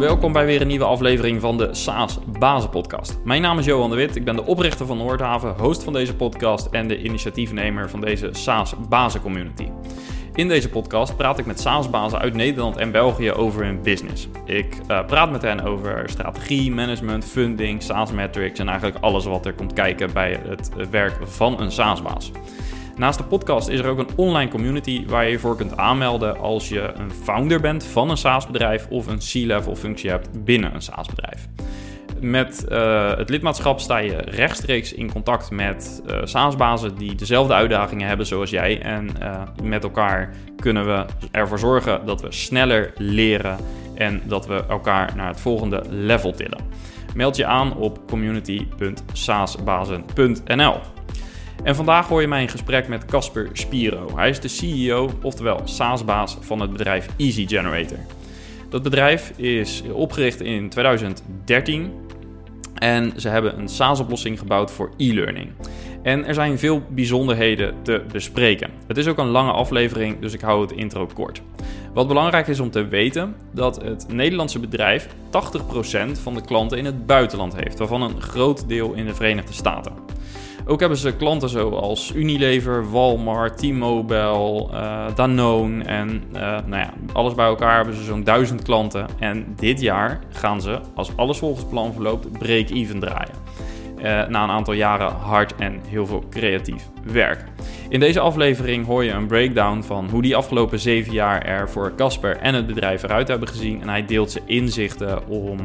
welkom bij weer een nieuwe aflevering van de SaaS Bazen Podcast. Mijn naam is Johan de Wit, ik ben de oprichter van Noordhaven, host van deze podcast en de initiatiefnemer van deze SaaS Bazen Community. In deze podcast praat ik met SaaS-bazen uit Nederland en België over hun business. Ik uh, praat met hen over strategie, management, funding, SaaS metrics en eigenlijk alles wat er komt kijken bij het werk van een SaaS-baas. Naast de podcast is er ook een online community waar je je voor kunt aanmelden als je een founder bent van een SaaS-bedrijf of een C-level functie hebt binnen een SaaS-bedrijf. Met uh, het lidmaatschap sta je rechtstreeks in contact met uh, SaaS-bazen die dezelfde uitdagingen hebben zoals jij. En uh, met elkaar kunnen we ervoor zorgen dat we sneller leren en dat we elkaar naar het volgende level tillen. Meld je aan op community.saasbazen.nl. En vandaag hoor je mij in gesprek met Casper Spiro. Hij is de CEO, oftewel SaaS-baas van het bedrijf Easy Generator. Dat bedrijf is opgericht in 2013 en ze hebben een SaaS-oplossing gebouwd voor e-learning. En er zijn veel bijzonderheden te bespreken. Het is ook een lange aflevering, dus ik hou het intro kort. Wat belangrijk is om te weten, dat het Nederlandse bedrijf 80% van de klanten in het buitenland heeft, waarvan een groot deel in de Verenigde Staten. Ook hebben ze klanten zoals Unilever, Walmart, T-Mobile, uh, Danone en uh, nou ja, alles bij elkaar hebben ze zo'n duizend klanten. En dit jaar gaan ze, als alles volgens plan verloopt, break-even draaien. Uh, na een aantal jaren hard en heel veel creatief werk. In deze aflevering hoor je een breakdown van hoe die afgelopen zeven jaar er voor Casper en het bedrijf eruit hebben gezien. En hij deelt zijn inzichten om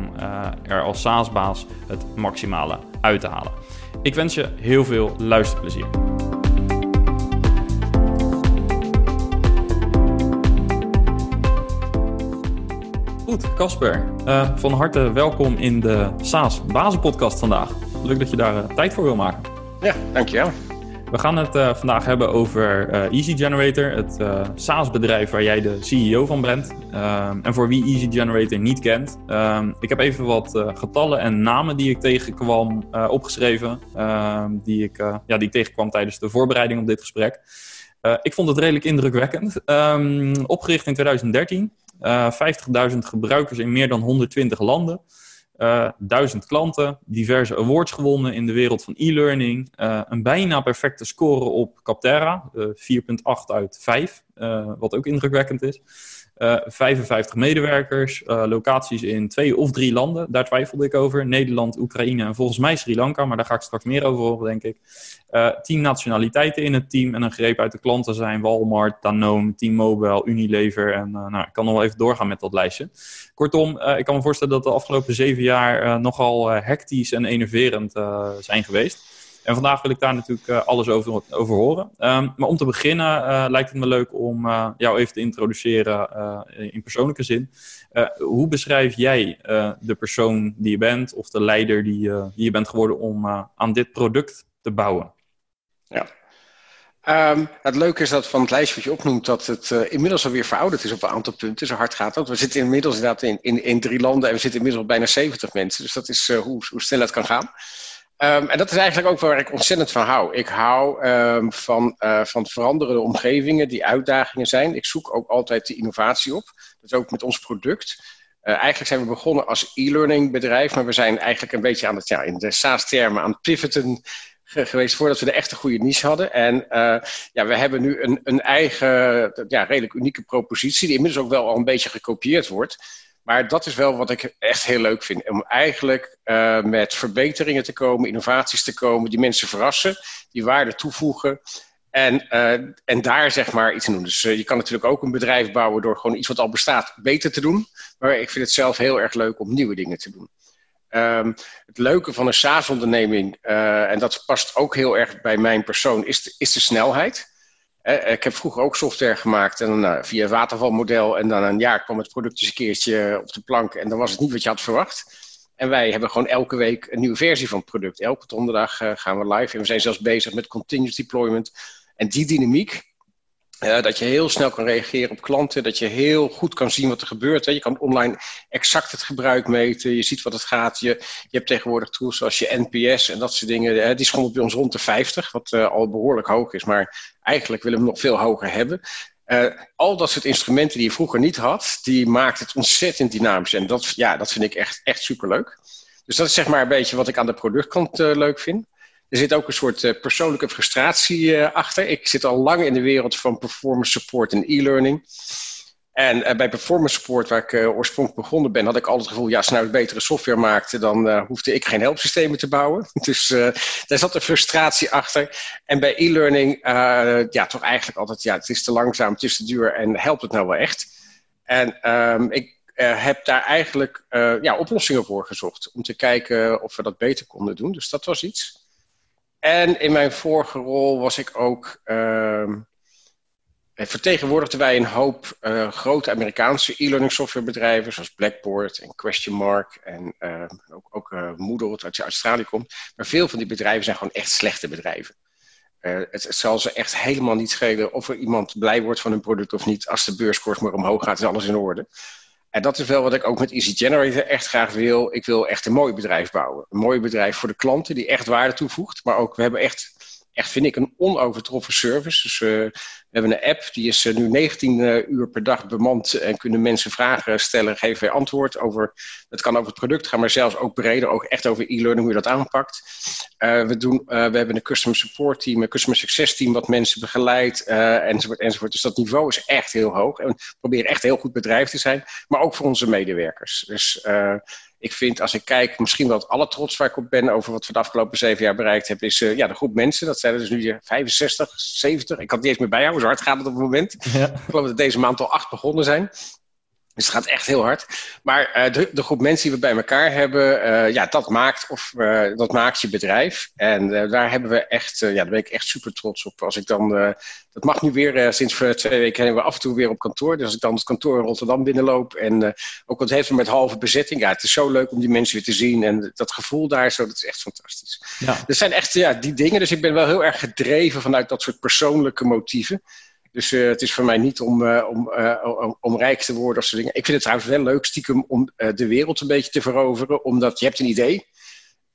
er als SaaS-baas het maximale uit te halen. Ik wens je heel veel luisterplezier. Goed, Casper. Uh, van harte welkom in de SaaS Bazenpodcast vandaag. Leuk dat je daar uh, tijd voor wil maken. Ja, dankjewel. We gaan het uh, vandaag hebben over uh, Easy Generator, het uh, SaaS-bedrijf waar jij de CEO van bent. en voor wie Easy Generator niet kent, ik heb even wat getallen en namen die ik tegenkwam opgeschreven, die, ik, ja, die ik tegenkwam tijdens de voorbereiding op dit gesprek. ik vond het redelijk indrukwekkend. Um, opgericht in 2013, 50.000 gebruikers in meer dan 120 landen. Uh, duizend klanten, diverse awards gewonnen in de wereld van e-learning. Uh, een bijna perfecte score op Capterra, uh, 4,8 uit 5, wat ook indrukwekkend is. 55 eh, medewerkers, locaties in twee of drie landen, daar twijfelde ik over. Nederland, Oekraïne en volgens mij Sri Lanka, maar daar ga ik straks meer over horen, denk ik. tien nationaliteiten in het team en een greep uit de klanten zijn Walmart, Danone, T-Mobile, Unilever. En nou, ik kan nog wel even doorgaan met dat lijstje. Kortom, uh, ik kan me voorstellen dat de afgelopen zeven jaar uh, nogal uh, hectisch en enerverend zijn geweest. En vandaag wil ik daar natuurlijk alles over, over horen. Um, maar om te beginnen lijkt het me leuk om jou even te introduceren in persoonlijke zin. hoe beschrijf jij de persoon die je bent of de leider die, je bent geworden om aan dit product te bouwen? Ja, Um, het leuke is dat van het lijstje wat je opnoemt, dat het uh, inmiddels alweer verouderd is op een aantal punten. Zo hard gaat dat. We zitten inmiddels inderdaad in, in, drie landen en we zitten inmiddels bijna 70 mensen. Dus dat is hoe, hoe snel het kan gaan. Um, en dat is eigenlijk ook waar ik ontzettend van hou. Ik hou um, van, uh, van veranderende omgevingen die uitdagingen zijn. Ik zoek ook altijd de innovatie op. Dat is ook met ons product. eigenlijk zijn we begonnen als e-learning bedrijf, maar we zijn eigenlijk een beetje aan het, ja, in de SaaS-termen aan het pivoten geweest voordat we de echte goede niche hadden. En uh, ja, we hebben nu een, een eigen, ja, redelijk unieke propositie, die inmiddels ook wel al een beetje gekopieerd wordt. Maar dat is wel wat ik echt heel leuk vind. Om eigenlijk uh, met verbeteringen te komen, innovaties te komen, die mensen verrassen, die waarde toevoegen. En, uh, en daar zeg maar iets te doen. Dus je kan natuurlijk ook een bedrijf bouwen door gewoon iets wat al bestaat beter te doen. Maar ik vind het zelf heel erg leuk om nieuwe dingen te doen. Um, het leuke van een SaaS-onderneming, en dat past ook heel erg bij mijn persoon, is is de snelheid. Ik heb vroeger ook software gemaakt en, uh, via watervalmodel. En dan een jaar kwam het product eens een keertje op de plank en dan was het niet wat je had verwacht. En wij hebben gewoon elke week een nieuwe versie van het product. Elke donderdag gaan we live en we zijn zelfs bezig met continuous deployment. En die dynamiek, uh, dat je heel snel kan reageren op klanten, dat je heel goed kan zien wat er gebeurt. Hè. Je kan online exact het gebruik meten, je ziet wat het gaat. Je, je hebt tegenwoordig tools zoals je NPS en dat soort dingen. Hè. Die schommelt bij ons rond de 50, wat uh, al behoorlijk hoog is, maar eigenlijk willen we hem nog veel hoger hebben. al dat soort instrumenten die je vroeger niet had, die maakt het ontzettend dynamisch. En dat, ja, dat vind ik echt, echt superleuk. Dus dat is zeg maar een beetje wat ik aan de productkant leuk vind. Er zit ook een soort persoonlijke frustratie achter. Ik zit al lang in de wereld van performance support en e-learning. En uh, bij performance support, waar ik oorspronkelijk begonnen ben, had ik altijd het gevoel, ja, als nou betere software maakte, dan hoefde ik geen helpsystemen te bouwen. Dus daar zat een frustratie achter. En bij e-learning, ja, toch eigenlijk altijd, ja, het is te langzaam, het is te duur en helpt het nou wel echt? En um, ik heb daar eigenlijk ja, oplossingen voor gezocht, om te kijken of we dat beter konden doen. Dus dat was iets. En in mijn vorige rol was ik ook ehm, eh, vertegenwoordigden wij een hoop uh, grote Amerikaanse e-learning softwarebedrijven, zoals Blackboard en Question Mark en uh, ook, ook uh, Moodle, dat uit Australië komt. Maar veel van die bedrijven zijn gewoon echt slechte bedrijven. Het, het, zal ze echt helemaal niet schelen of er iemand blij wordt van hun product of niet. Als de beurskoers maar omhoog gaat, is alles in orde. En dat is wel wat ik ook met Easy Generator echt graag wil. Ik wil echt een mooi bedrijf bouwen. Een mooi bedrijf voor de klanten die echt waarde toevoegt. Maar ook, we hebben echt echt, vind ik, een onovertroffen service. Dus uh, we hebben een app, die is uh, nu 19 uh, eh, uur per dag bemand en kunnen mensen vragen stellen, geven wij antwoord over, het kan over het product gaan, maar zelfs ook breder, ook echt over e-learning, hoe je dat aanpakt. we, doen, we hebben een customer support team, een customer success team, wat mensen begeleidt, enzovoort, enzovoort. Dus dat niveau is echt heel hoog en we proberen echt heel goed bedrijf te zijn, maar ook voor onze medewerkers. Dus ik vind, als ik kijk, misschien wel het allertrots waar ik op ben over wat we de afgelopen zeven jaar bereikt hebben, is uh, ja, de groep mensen. Dat zijn er dus nu 65, 70. Ik kan het niet eens meer bijhouden, zo hard gaat het op het moment. Ja. Ik geloof dat deze maand al acht begonnen zijn. Dus het gaat echt heel hard. Maar uh, de, de, groep mensen die we bij elkaar hebben, uh, ja, dat maakt, of, uh, dat maakt je bedrijf. En daar hebben we echt, ja, daar ben ik echt super trots op. Als ik dan, dat mag nu weer, sinds twee weken zijn we af en toe weer op kantoor. Dus als ik dan het kantoor in Rotterdam binnenloop en ook wat heeft met halve bezetting. Ja, het is zo leuk om die mensen weer te zien en dat gevoel daar zo, dat is echt fantastisch. Ja. Er zijn echt ja, die dingen, dus ik ben wel heel erg gedreven vanuit dat soort persoonlijke motieven. Dus uh, het is voor mij niet om, om, uh, om, om, rijk te worden of soort dingen. Ik vind het trouwens wel leuk stiekem om de wereld een beetje te veroveren. Omdat je hebt een idee.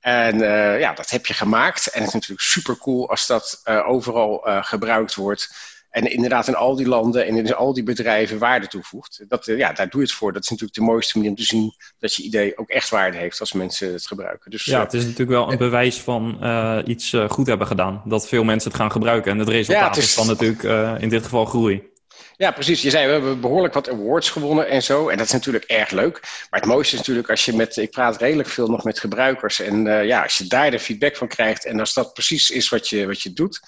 En ja, dat heb je gemaakt. En het is natuurlijk super cool als dat overal gebruikt wordt. En inderdaad in al die landen en in al die bedrijven waarde toevoegt. Dat, eh, ja, daar doe je het voor. Dat is natuurlijk de mooiste manier om te zien dat je idee ook echt waarde heeft als mensen het gebruiken. Dus, ja, eh, het is natuurlijk wel een bewijs van uh, iets goed hebben gedaan. Dat veel mensen het gaan gebruiken. En het resultaat is... is... dan natuurlijk in dit geval groei. Ja, precies. Je zei, we hebben behoorlijk wat awards gewonnen en zo. En dat is natuurlijk erg leuk. Maar het mooiste is natuurlijk als je met, ik praat redelijk veel nog met gebruikers. En ja, als je daar de feedback van krijgt en als dat precies is wat je, wat je doet,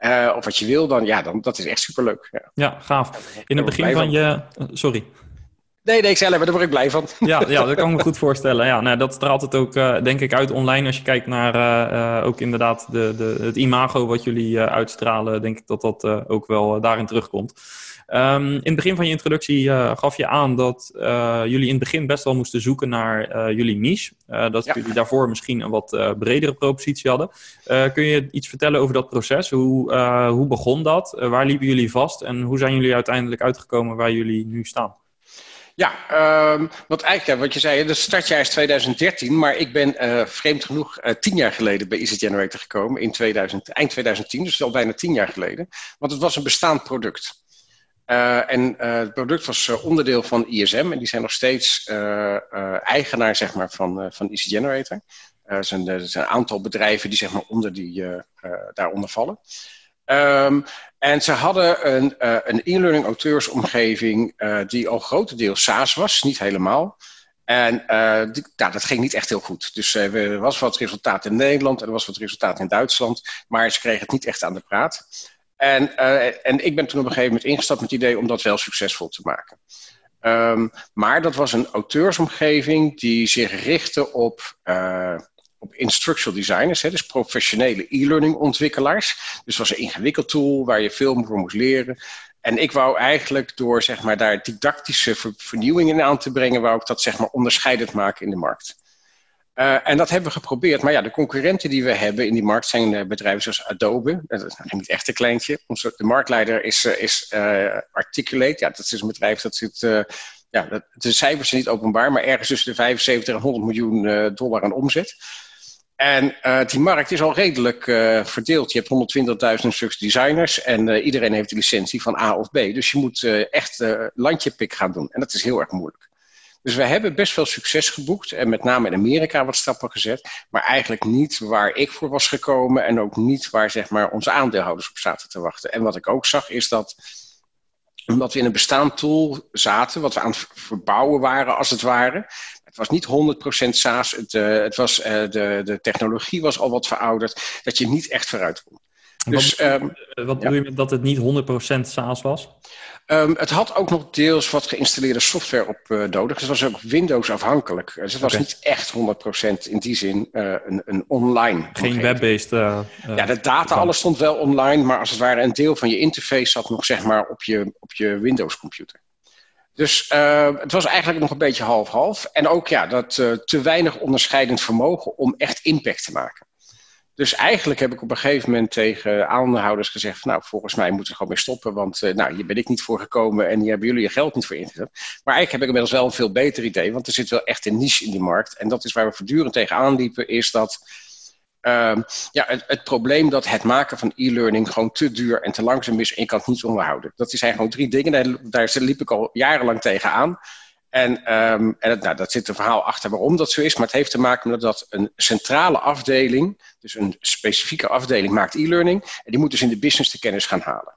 uh, of wat je wil, dan ja, dan, dat is echt superleuk. Ja, ja gaaf. In het begin van je... Sorry. Nee, nee, ik zei alleen maar, daar word ik blij van. Ja, ja dat kan ik me goed voorstellen. Ja, nou, dat straalt het ook, uh, denk ik, uit online. Als je kijkt naar uh, ook inderdaad de, de, het imago wat jullie uitstralen, denk ik dat dat ook wel daarin terugkomt. Um, in het begin van je introductie uh, gaf je aan dat uh, jullie in het begin best wel moesten zoeken naar uh, jullie niche. dat ja. jullie daarvoor misschien een wat bredere propositie hadden. kun je iets vertellen over dat proces? Hoe, hoe begon dat? waar liepen jullie vast? En hoe zijn jullie uiteindelijk uitgekomen waar jullie nu staan? Ja, um, wat eigenlijk, wat je zei, de startjaar is 2013, maar ik ben uh, vreemd genoeg uh, tien jaar geleden bij Easy Generator gekomen, in 2000, eind 2010, dus al bijna tien jaar geleden. Want het was een bestaand product. Uh, en uh, het product was uh, onderdeel van ISM en die zijn nog steeds eigenaar zeg maar, van, van Generator. er, zijn, er zijn een aantal bedrijven die zeg maar, onder die, daaronder vallen. Um, en ze hadden een, een e-learning auteursomgeving die al grotendeels SaaS was, niet helemaal. En die, dat ging niet echt heel goed. Dus er was wat resultaat in Nederland en er was wat resultaat in Duitsland, maar ze kregen het niet echt aan de praat. En, uh, en ik ben toen op een gegeven moment ingestapt met het idee om dat wel succesvol te maken. Um, maar dat was een auteursomgeving die zich richtte op, uh, op instructional designers, hè, dus professionele e-learning ontwikkelaars. Dus het was een ingewikkeld tool waar je veel voor moest leren. En ik wou eigenlijk door zeg maar, daar didactische vernieuwingen in aan te brengen, wou ik dat zeg maar, onderscheidend maken in de markt. Uh, en dat hebben we geprobeerd. Maar ja, de concurrenten die we hebben in die markt zijn uh, bedrijven zoals Adobe. Dat is niet echt een kleintje. De marktleider is, uh, is Articulate. Ja, dat is een bedrijf dat zit. ja, dat, de cijfers zijn niet openbaar, maar ergens tussen de 75 en 100 miljoen dollar aan omzet. En die markt is al redelijk verdeeld. Je hebt 120.000 stuks designers en iedereen heeft de licentie van A of B. Dus je moet echt landje-pik gaan doen. En dat is heel erg moeilijk. Dus we hebben best veel succes geboekt en met name in Amerika wat stappen gezet, maar eigenlijk niet waar ik voor was gekomen en ook niet waar zeg maar, onze aandeelhouders op zaten te wachten. En wat ik ook zag is dat omdat we in een bestaand tool zaten, wat we aan het verbouwen waren als het ware. Het was niet 100% SaaS, het, uh, het was, uh, de, de technologie was al wat verouderd, dat je niet echt vooruit kon. Dus, wat, um, wat bedoel je met dat het niet 100% SaaS was? Um, het had ook nog deels wat geïnstalleerde software op uh, nodig. Dus het was ook Windows afhankelijk. Dus het was niet echt 100% in die zin uh, een, een, online. Geen web-based. Uh, ja, de data, alles stond wel online, maar als het ware een deel van je interface zat nog zeg maar op je, op je Windows-computer. Dus het was eigenlijk nog een beetje half-half. En ook ja, dat te weinig onderscheidend vermogen om echt impact te maken. Dus eigenlijk heb ik op een gegeven moment tegen aandeelhouders gezegd: Nou, volgens mij moeten we gewoon mee stoppen, want uh, nou, hier ben ik niet voor gekomen en hier hebben jullie je geld niet voor ingezet. Maar eigenlijk heb ik inmiddels wel een veel beter idee, want er zit wel echt een niche in die markt. En dat is waar we voortdurend tegen liepen, is dat. Uh, ja, het, probleem dat het maken van e-learning gewoon te duur en te langzaam is en je kan het niet onderhouden. Dat zijn gewoon drie dingen, daar, daar liep ik al jarenlang tegen aan. En, um, en het, nou, dat zit een verhaal achter waarom dat zo is, maar het heeft te maken met dat een centrale afdeling, dus een specifieke afdeling, maakt e-learning. En die moet dus in de business de kennis gaan halen.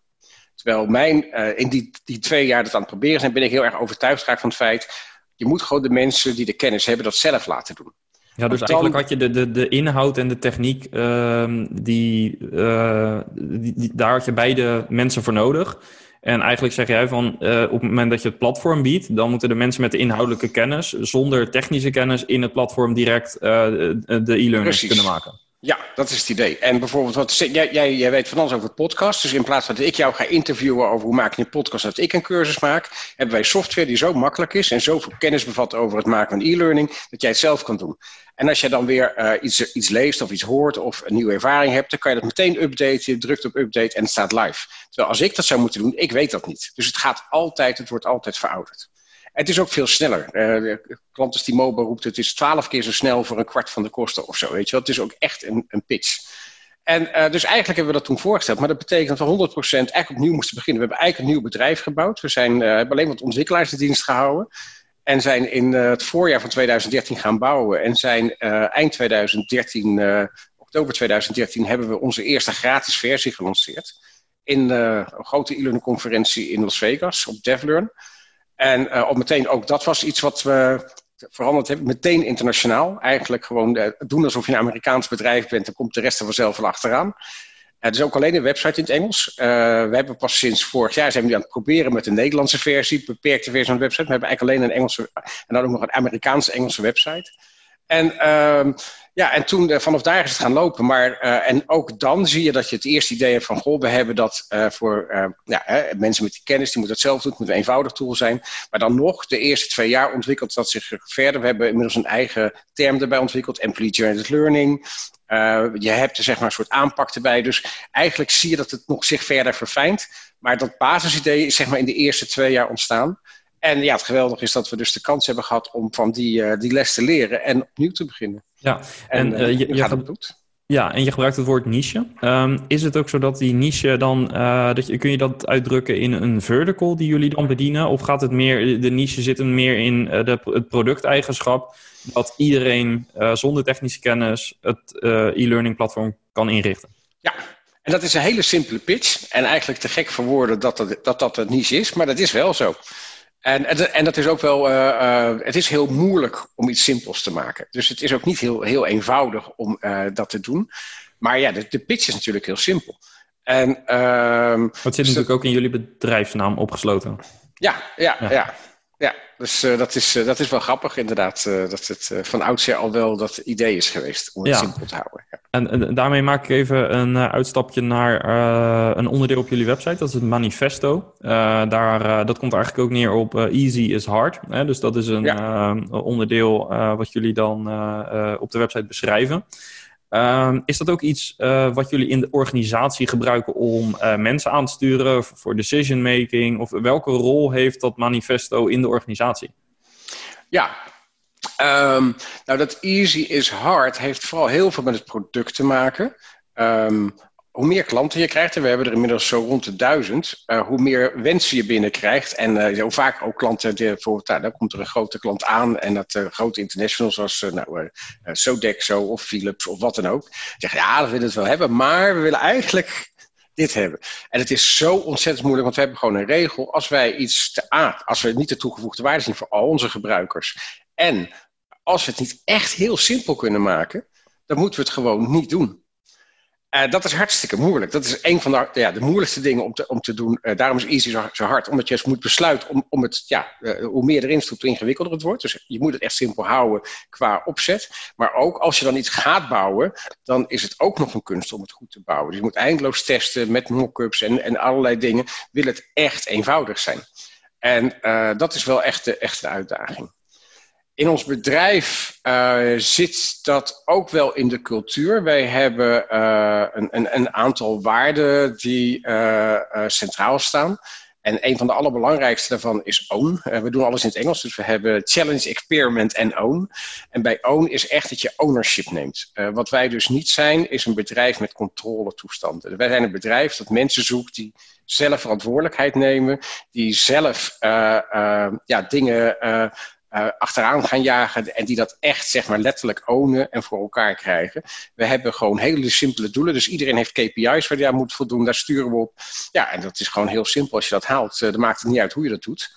Terwijl mijn, uh, in die, die twee jaar dat aan het proberen zijn, ben ik heel erg overtuigd geraakt van het feit, je moet gewoon de mensen die de kennis hebben dat zelf laten doen. Ja, dus eigenlijk had je de, de, de inhoud en de techniek, uh, die, uh, die, die, daar had je beide mensen voor nodig. En eigenlijk zeg jij van uh, op het moment dat je het platform biedt, dan moeten de mensen met de inhoudelijke kennis, zonder technische kennis, in het platform direct uh, de e-learning kunnen maken. Ja, dat is het idee. En bijvoorbeeld, wat, jij, jij, jij weet van alles over podcast. Dus in plaats van dat ik jou ga interviewen over hoe maak je een podcast, dat ik een cursus maak, hebben wij software die zo makkelijk is en zoveel kennis bevat over het maken van e-learning, dat jij het zelf kan doen. En als je dan weer uh, iets, iets leest of iets hoort of een nieuwe ervaring hebt, dan kan je dat meteen updaten. Je drukt op update en het staat live. Terwijl als ik dat zou moeten doen, ik weet dat niet. Dus het gaat altijd, het wordt altijd verouderd. Het is ook veel sneller. Uh, Klanten die mobile roept, het is twaalf keer zo snel voor een kwart van de kosten of zo. Weet je wel? Het is ook echt een, een pitch. En uh, dus eigenlijk hebben we dat toen voorgesteld. Maar dat betekent dat we 100% eigenlijk opnieuw moesten beginnen. We hebben eigenlijk een nieuw bedrijf gebouwd. We zijn, uh, hebben alleen wat ontwikkelaars in dienst gehouden. En zijn in het voorjaar van 2013 gaan bouwen. En zijn eind 2013, oktober 2013, hebben we onze eerste gratis versie gelanceerd. In een grote e-learning conferentie in Las Vegas op DevLearn. En uh, op meteen ook dat was iets wat we veranderd hebben. Meteen internationaal. Eigenlijk gewoon uh, doen alsof je een Amerikaans bedrijf bent. Dan komt de rest er vanzelf wel achteraan. Het is ook alleen een website in het Engels. Uh, we hebben pas sinds vorig jaar zijn we aan het proberen met de Nederlandse versie, beperkte versie van de website. We hebben eigenlijk alleen een Engelse en dan ook nog een Amerikaanse Engelse website. En uh, ja, en toen uh, vanaf daar is het gaan lopen. Maar, uh, en ook dan zie je dat je het eerste idee hebt van... goh, we hebben dat uh, voor ja, hè, mensen met die kennis, die moeten het zelf doen. Het moet een eenvoudig tool zijn. Maar dan nog, de eerste twee jaar ontwikkelt dat zich verder. We hebben inmiddels een eigen term erbij ontwikkeld. Employee Generated Learning. je hebt er zeg maar een soort aanpak erbij. Dus eigenlijk zie je dat het nog zich verder verfijnt. Maar dat basisidee is zeg maar in de eerste twee jaar ontstaan. En ja, het geweldige is dat we dus de kans hebben gehad om van die, die les te leren en opnieuw te beginnen. Ja, en, en uh, je, je, gaat het Ja, en je gebruikt het woord niche. Um, is het ook zo dat die niche dan, uh, dat je, kun je dat uitdrukken in een vertical die jullie dan bedienen? Of gaat het meer, de niche zit hem meer in de, het producteigenschap, dat iedereen zonder technische kennis het e-learning platform kan inrichten? Ja, en dat is een hele simpele pitch. En eigenlijk te gek voor woorden dat dat, dat, dat een niche is, maar dat is wel zo. En, en, dat is ook wel, uh, uh, het is heel moeilijk om iets simpels te maken. Dus het is ook niet heel, heel eenvoudig om uh, dat te doen. Maar ja, de, de, pitch is natuurlijk heel simpel. En, ehm, Wat zit dus natuurlijk dat, ook in jullie bedrijfsnaam opgesloten. Ja, ja, ja. ja. Ja. dus dat, is, dat is wel grappig inderdaad. dat het van oudsher al wel dat idee is geweest om het ja. simpel te houden. Ja. En, en, daarmee maak ik even een uitstapje naar een onderdeel op jullie website. Dat is het manifesto. Daar, dat komt eigenlijk ook neer op easy is hard. Hè? Dus dat is een ja. onderdeel wat jullie dan op de website beschrijven. Ehm, is dat ook iets wat jullie in de organisatie gebruiken om mensen aan te sturen voor decision making? Of welke rol heeft dat manifesto in de organisatie? Ja, Um, nou, dat easy is hard heeft vooral heel veel met het product te maken. Um, hoe meer klanten je krijgt, en we hebben er inmiddels zo rond de duizend, uh, hoe meer wensen je binnenkrijgt. En uh, hoe vaak ook klanten, die, bijvoorbeeld, nou, dan komt er een grote klant aan en dat uh, grote internationals zoals nou, Sodexo of Philips of wat dan ook, zeggen ja, we willen het wel hebben, maar we willen eigenlijk dit hebben. En het is zo ontzettend moeilijk, want we hebben gewoon een regel. Als wij iets te A, als we niet de toegevoegde waarde zien voor al onze gebruikers, en als we het niet echt heel simpel kunnen maken, dan moeten we het gewoon niet doen. Uh, dat is hartstikke moeilijk. Dat is een van de, ja, de moeilijkste dingen om te, om te doen. Uh, daarom is Easy zo, zo, hard. Omdat je eens moet besluiten om, om het, ja, uh, hoe meer erin stopt, hoe ingewikkelder het wordt. Dus je moet het echt simpel houden qua opzet. Maar ook als je dan iets gaat bouwen, dan is het ook nog een kunst om het goed te bouwen. Dus je moet eindeloos testen met mock-ups en, en allerlei dingen. Wil het echt eenvoudig zijn. En dat is wel echt de, echt de uitdaging. In ons bedrijf uh, zit dat ook wel in de cultuur. Wij hebben uh, een, een, een, aantal waarden die uh, centraal staan. En een van de allerbelangrijkste daarvan is own. we doen alles in het Engels, dus we hebben challenge, experiment en own. En bij own is echt dat je ownership neemt. wat wij dus niet zijn, is een bedrijf met controletoestanden. Wij zijn een bedrijf dat mensen zoekt die zelf verantwoordelijkheid nemen, die zelf ja, dingen uh, achteraan gaan jagen en die dat echt zeg maar letterlijk ownen en voor elkaar krijgen. We hebben gewoon hele simpele doelen. Dus iedereen heeft KPI's waar je aan moet voldoen. Daar sturen we op. Ja, en dat is gewoon heel simpel. Als je dat haalt, uh, maakt het niet uit hoe je dat doet.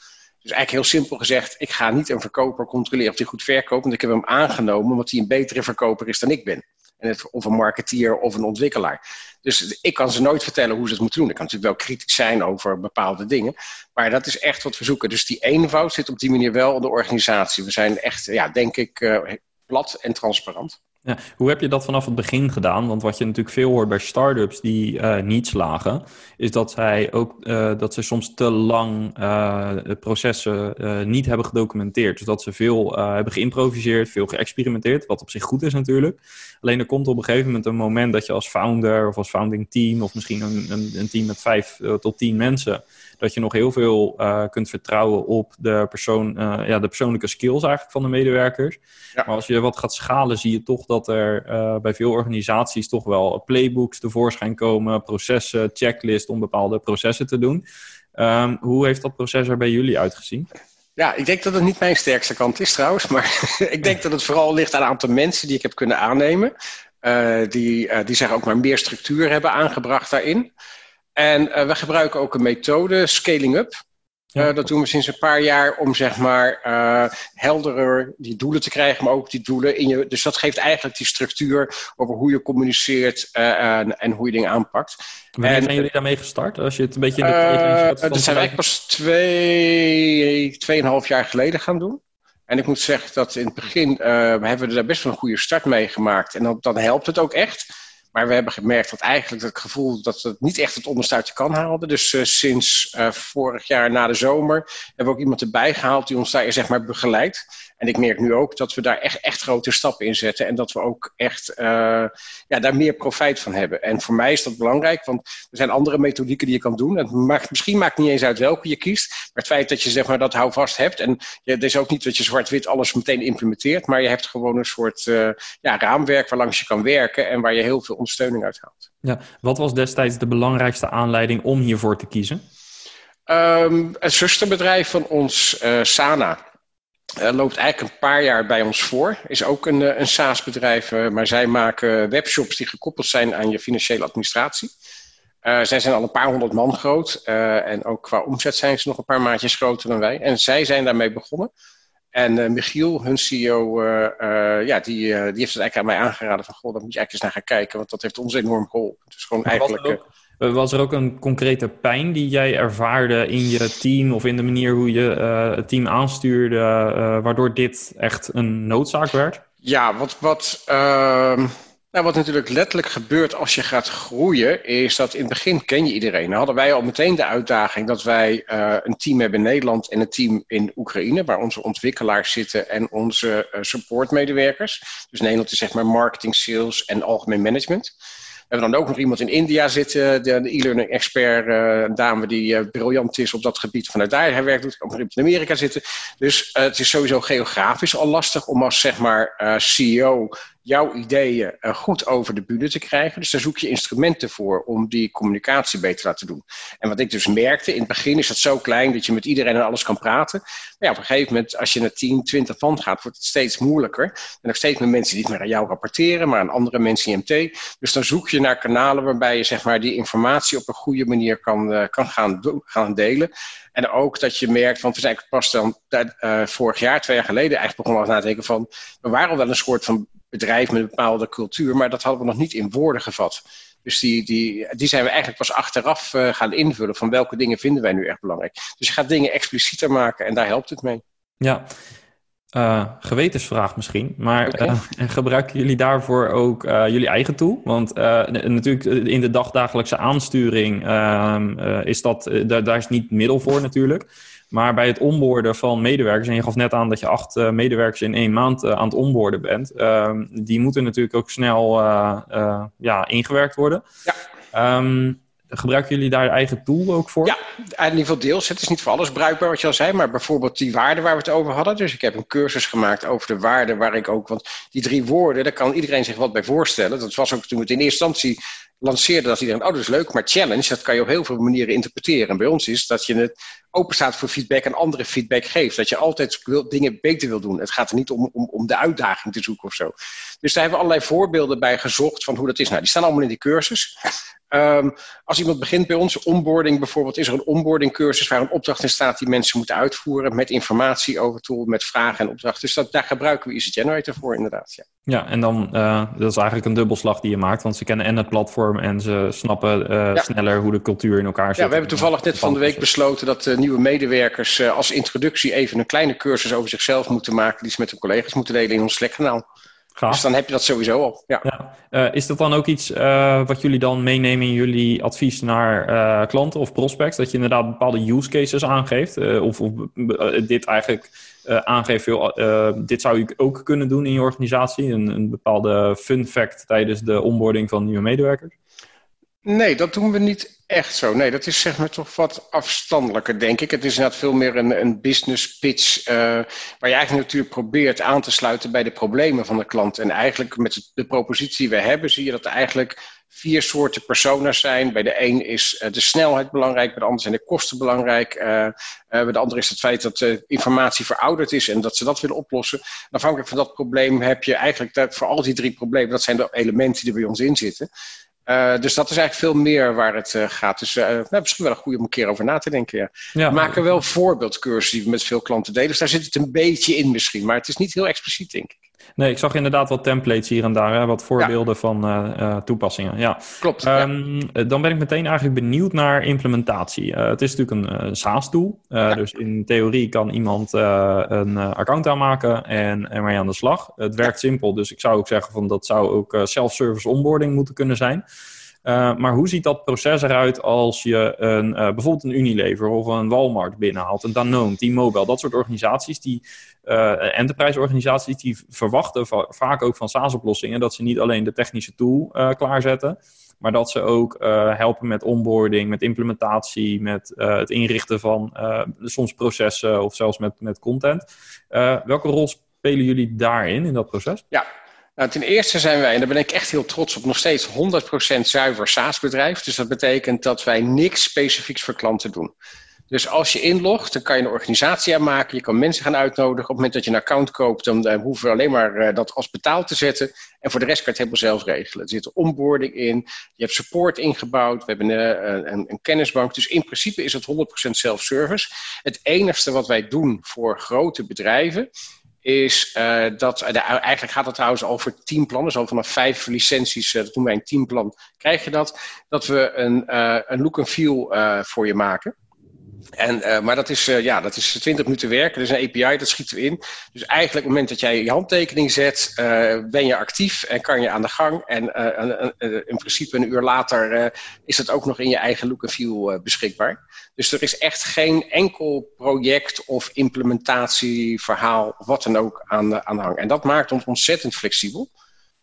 Dus eigenlijk heel simpel gezegd, ik ga niet een verkoper controleren of hij goed verkoopt. Want ik heb hem aangenomen omdat hij een betere verkoper is dan ik ben. En of een marketeer of een ontwikkelaar. Dus ik kan ze nooit vertellen hoe ze het moeten doen. Ik kan natuurlijk wel kritisch zijn over bepaalde dingen. Maar dat is echt wat we zoeken. Dus die eenvoud zit op die manier wel in de organisatie. We zijn echt, ja, denk ik, uh, plat en transparant. Ja, hoe heb je dat vanaf het begin gedaan? Want wat je natuurlijk veel hoort bij start-ups die uh, niet slagen, is dat zij ook uh, dat ze soms te lang uh, processen niet hebben gedocumenteerd. Dus dat ze veel hebben geïmproviseerd, veel geëxperimenteerd, wat op zich goed is natuurlijk. Alleen er komt op een gegeven moment een moment dat je als founder of als founding team, of misschien een, een, een team met vijf tot tien mensen, dat je nog heel veel uh, kunt vertrouwen op de, persoon, uh, ja, de persoonlijke skills eigenlijk van de medewerkers. Ja. Maar als je wat gaat schalen, zie je toch dat er uh, bij veel organisaties toch wel playbooks tevoorschijn komen, processen, checklist om bepaalde processen te doen. Um, hoe heeft dat proces er bij jullie uitgezien? Ja, ik denk dat het niet mijn sterkste kant is trouwens, maar ik denk dat het vooral ligt aan een aantal mensen die ik heb kunnen aannemen. die, die zeg ook maar meer structuur hebben aangebracht daarin. En uh, we gebruiken ook een methode, scaling up. Ja. Uh, dat doen we sinds een paar jaar om zeg maar uh, helderer die doelen te krijgen, maar ook die doelen in je. Dus dat geeft eigenlijk die structuur over hoe je communiceert en, en, hoe je dingen aanpakt. Wanneer en, zijn jullie daarmee gestart? Als je het een beetje in de. dat zijn wij pas twee, tweeënhalf jaar geleden gaan doen. En ik moet zeggen dat in het begin hebben we daar best wel een goede start mee gemaakt. En dan, dan helpt het ook echt. Maar we hebben gemerkt dat eigenlijk het gevoel dat het niet echt het onderste uit je kan halen. Dus uh, sinds uh, vorig jaar na de zomer hebben we ook iemand erbij gehaald die ons daar zeg maar begeleidt. En ik merk nu ook dat we daar echt, echt grote stappen in zetten. En dat we ook echt uh, ja, daar meer profijt van hebben. En voor mij is dat belangrijk, want er zijn andere methodieken die je kan doen. Het maakt, misschien maakt het niet eens uit welke je kiest. Maar het feit dat je zeg maar, dat houvast hebt. En ja, het is ook niet dat je zwart-wit alles meteen implementeert. Maar je hebt gewoon een soort uh, ja, raamwerk waarlangs je kan werken. En waar je heel veel ondersteuning uit haalt. Ja, wat was destijds de belangrijkste aanleiding om hiervoor te kiezen? Um, een zusterbedrijf van ons, uh, Sana. Uh, loopt eigenlijk een paar jaar bij ons voor. Is ook een, een SaaS-bedrijf, uh, maar zij maken webshops die gekoppeld zijn aan je financiële administratie. Uh, zij zijn al een paar honderd man groot en ook qua omzet zijn ze nog een paar maatjes groter dan wij. En zij zijn daarmee begonnen. En Michiel, hun CEO, ja, die, die heeft het eigenlijk aan mij aangeraden van, goh, daar moet je eigenlijk eens naar gaan kijken, want dat heeft ons enorm geholpen. Dus gewoon eigenlijk... Was er ook een concrete pijn die jij ervaarde in je team of in de manier hoe je uh, het team aanstuurde, uh, waardoor dit echt een noodzaak werd? Ja, wat, wat, uh, nou, wat natuurlijk letterlijk gebeurt als je gaat groeien, is dat in het begin ken je iedereen. Dan hadden wij al meteen de uitdaging dat wij een team hebben in Nederland en een team in Oekraïne, waar onze ontwikkelaars zitten en onze supportmedewerkers. Dus Nederland is zeg maar marketing, sales en algemeen management. Hebben dan ook nog iemand in India zitten, de, e-learning expert, een dame die briljant is op dat gebied vanuit daar hij werkt, ook nog in Amerika zitten. Dus het is sowieso geografisch al lastig om als zeg maar CEO jouw ideeën uh, goed over de bühne te krijgen. Dus daar zoek je instrumenten voor om die communicatie beter te laten doen. En wat ik dus merkte, in het begin is het zo klein dat je met iedereen en alles kan praten. Maar ja, op een gegeven moment, als je naar 10, 20 van gaat, wordt het steeds moeilijker. En nog steeds met mensen die niet meer aan jou rapporteren, maar aan andere mensen in MT. Dus dan zoek je naar kanalen waarbij je zeg maar, die informatie op een goede manier kan, uh, kan gaan, gaan delen. En ook dat je merkt, want we zijn pas dan uh, vorig jaar, twee jaar geleden, eigenlijk begonnen na te denken van, we waren wel een soort van bedrijf met een bepaalde cultuur, maar dat hadden we nog niet in woorden gevat. Dus die, die, die zijn we eigenlijk pas achteraf uh, gaan invullen van welke dingen vinden wij nu echt belangrijk. Dus je gaat dingen explicieter maken en daar helpt het mee. Ja, uh, gewetensvraag misschien, maar okay. uh, gebruiken jullie daarvoor ook uh, jullie eigen tool? Want natuurlijk in de dagdagelijkse aansturing ehm, is dat, daar, is niet middel voor natuurlijk. Maar bij het onboorden van medewerkers, en je gaf net aan dat je acht medewerkers in één maand aan het onboorden bent, uh, die moeten natuurlijk ook snel eh, ja, ingewerkt worden. Ja. Um, gebruiken jullie daar eigen tool ook voor? Ja, in ieder geval deels. Het is niet voor alles bruikbaar wat je al zei, maar bijvoorbeeld die waarden waar we het over hadden. Dus ik heb een cursus gemaakt over de waarden waar ik ook, want die drie woorden, daar kan iedereen zich wat bij voorstellen. Dat was ook toen we het in eerste instantie lanceerden, dat iedereen, oh dat is leuk, maar challenge, dat kan je op heel veel manieren interpreteren. En bij ons is dat je het open staat voor feedback en andere feedback geeft. Dat je altijd wil, dingen beter wil doen. Het gaat er niet om, om, om de uitdaging te zoeken of zo. Dus daar hebben we allerlei voorbeelden bij gezocht van hoe dat is. Nou, die staan allemaal in die cursus. Um, als iemand begint bij ons, onboarding bijvoorbeeld, is er een onboarding cursus waar een opdracht in staat die mensen moeten uitvoeren met informatie over tool, met vragen en opdrachten. Dus dat, daar gebruiken we Easy Generator voor inderdaad. Ja, ja en dan, uh, dat is eigenlijk een dubbelslag die je maakt, want ze kennen en het platform en ze snappen uh, ja. sneller hoe de cultuur in elkaar zit. Ja, we hebben toevallig net van de week besloten dat uh, nieuwe medewerkers uh, als introductie even een kleine cursus over zichzelf moeten maken, die ze met hun collega's moeten delen in ons Slack-kanaal. Dus dan heb je dat sowieso al. Ja. ja. Uh, is dat dan ook iets uh, wat jullie dan meenemen in jullie advies naar uh, klanten of prospects? Dat je inderdaad bepaalde use cases aangeeft? of, of dit eigenlijk aangeeft, dit zou je ook kunnen doen in je organisatie? Een, een bepaalde fun fact tijdens de onboarding van nieuwe medewerkers? Nee, dat doen we niet echt zo. Nee, dat is zeg maar toch wat afstandelijker, denk ik. Het is inderdaad veel meer een, een business pitch, uh, waar je eigenlijk natuurlijk probeert aan te sluiten bij de problemen van de klant. En eigenlijk met de propositie die we hebben, zie je dat er eigenlijk vier soorten personas zijn. Bij de een is uh, de snelheid belangrijk, bij de ander zijn de kosten belangrijk. Uh, bij de ander is het feit dat de informatie verouderd is en dat ze dat willen oplossen. afhankelijk van dat probleem heb je eigenlijk voor al die drie problemen, dat zijn de elementen die bij ons in zitten. Uh, dus dat is eigenlijk veel meer waar het uh, gaat. Dus uh, nou, misschien wel een goede om een keer over na te denken. Ja. ja. We maken wel voorbeeldcursussen die we met veel klanten delen. Dus daar zit het een beetje in misschien. Maar het is niet heel expliciet, denk ik. Nee, ik zag inderdaad wat templates hier en daar, hè, wat voorbeelden ja. van uh, toepassingen. Ja. Klopt. Um, ja. Dan ben ik meteen eigenlijk benieuwd naar implementatie. Uh, het is natuurlijk een uh, SaaS-tool. Ja. Dus in theorie kan iemand een account aanmaken en ermee aan de slag. Het werkt simpel, dus ik zou ook zeggen van dat zou ook self-service onboarding moeten kunnen zijn. Uh, maar hoe ziet dat proces eruit als je een, uh, bijvoorbeeld een Unilever of een Walmart binnenhaalt, een Danone, T-Mobile, dat soort organisaties, die uh, enterprise organisaties, die verwachten va vaak ook van SaaS-oplossingen dat ze niet alleen de technische tool klaarzetten, maar dat ze ook helpen met onboarding, met implementatie, met het inrichten van soms processen of zelfs met, met content. welke rol spelen jullie daarin, in dat proces? Ja, nou, ten eerste zijn wij, en daar ben ik echt heel trots op, nog steeds 100% zuiver SaaS-bedrijf. Dus dat betekent dat wij niks specifieks voor klanten doen. Dus als je inlogt, dan kan je een organisatie aanmaken. Je kan mensen gaan uitnodigen. Op het moment dat je een account koopt, dan uh, hoeven we alleen maar uh, dat als betaald te zetten. En voor de rest kan je het helemaal zelf regelen. Er zit onboarding in, je hebt support ingebouwd, we hebben uh, een, een, kennisbank. Dus in principe is het 100% self-service. Het enige wat wij doen voor grote bedrijven is uh, dat, uh, eigenlijk gaat het trouwens over teamplannen, dus al vanaf vijf licenties, uh, dat noemen wij een teamplan, krijg je dat, dat we een, een look and feel voor je maken. En, uh, maar dat is, uh, ja, dat is 20 minuten werken. Dat is een API, dat schieten we in. Dus eigenlijk op het moment dat jij je handtekening zet, uh, ben je actief en kan je aan de gang. En in principe een uur later is dat ook nog in je eigen look and feel beschikbaar. Dus er is echt geen enkel project of implementatieverhaal, wat dan ook, aan, aan de hang. En dat maakt ons ontzettend flexibel.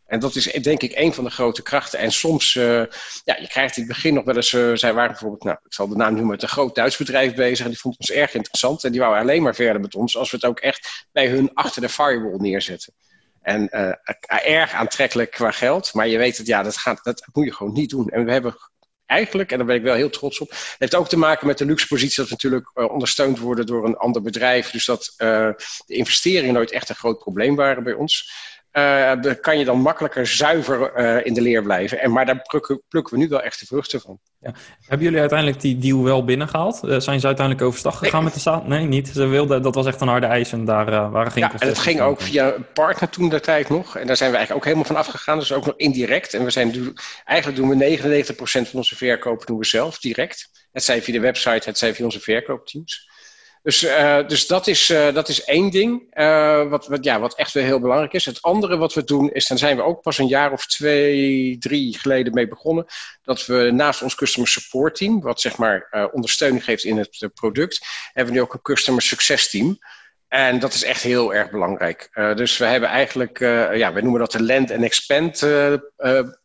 En dat is denk ik een van de grote krachten. En soms, uh, ja, je krijgt in het begin nog wel eens, uh, zij waren bijvoorbeeld, nou, ik zal de naam noemen, met een groot Duits bedrijf bezig. En die vond ons erg interessant. En die wou alleen maar verder met ons als we het ook echt bij hun achter de firewall neerzetten. En uh, erg aantrekkelijk qua geld. Maar je weet het, ja, dat, gaat, dat moet je gewoon niet doen. En we hebben eigenlijk, en daar ben ik wel heel trots op, het heeft ook te maken met de luxe positie dat we natuurlijk ondersteund worden door een ander bedrijf. Dus dat de investeringen nooit echt een groot probleem waren bij ons. Uh, kan je dan makkelijker zuiver uh, in de leer blijven. En, maar daar plukken, plukken, we nu wel echt de vruchten van. Ja. Hebben jullie uiteindelijk die deal wel binnengehaald? Uh, zijn ze uiteindelijk overstag gegaan nee. met de staat? Nee, niet. Ze wilden, dat was echt een harde eis en daar waren geen Ja, en het ging ook via een partner toen de tijd nog. En daar zijn we eigenlijk ook helemaal van afgegaan. Dus ook nog indirect. En we zijn eigenlijk doen we 99% van onze verkopen doen we zelf direct. Het zij via de website, het zij via onze verkoopteams. Dus, uh, dus dat, is, uh, dat is één ding uh, wat, wat, ja, wat echt weer heel belangrijk is. Het andere wat we doen is, dan zijn we ook pas een jaar of twee, drie geleden mee begonnen, dat we naast ons customer support team, wat zeg maar ondersteuning geeft in het product, hebben we nu ook een customer success team. En dat is echt heel erg belangrijk. dus we hebben eigenlijk, ja, we noemen dat de land and expand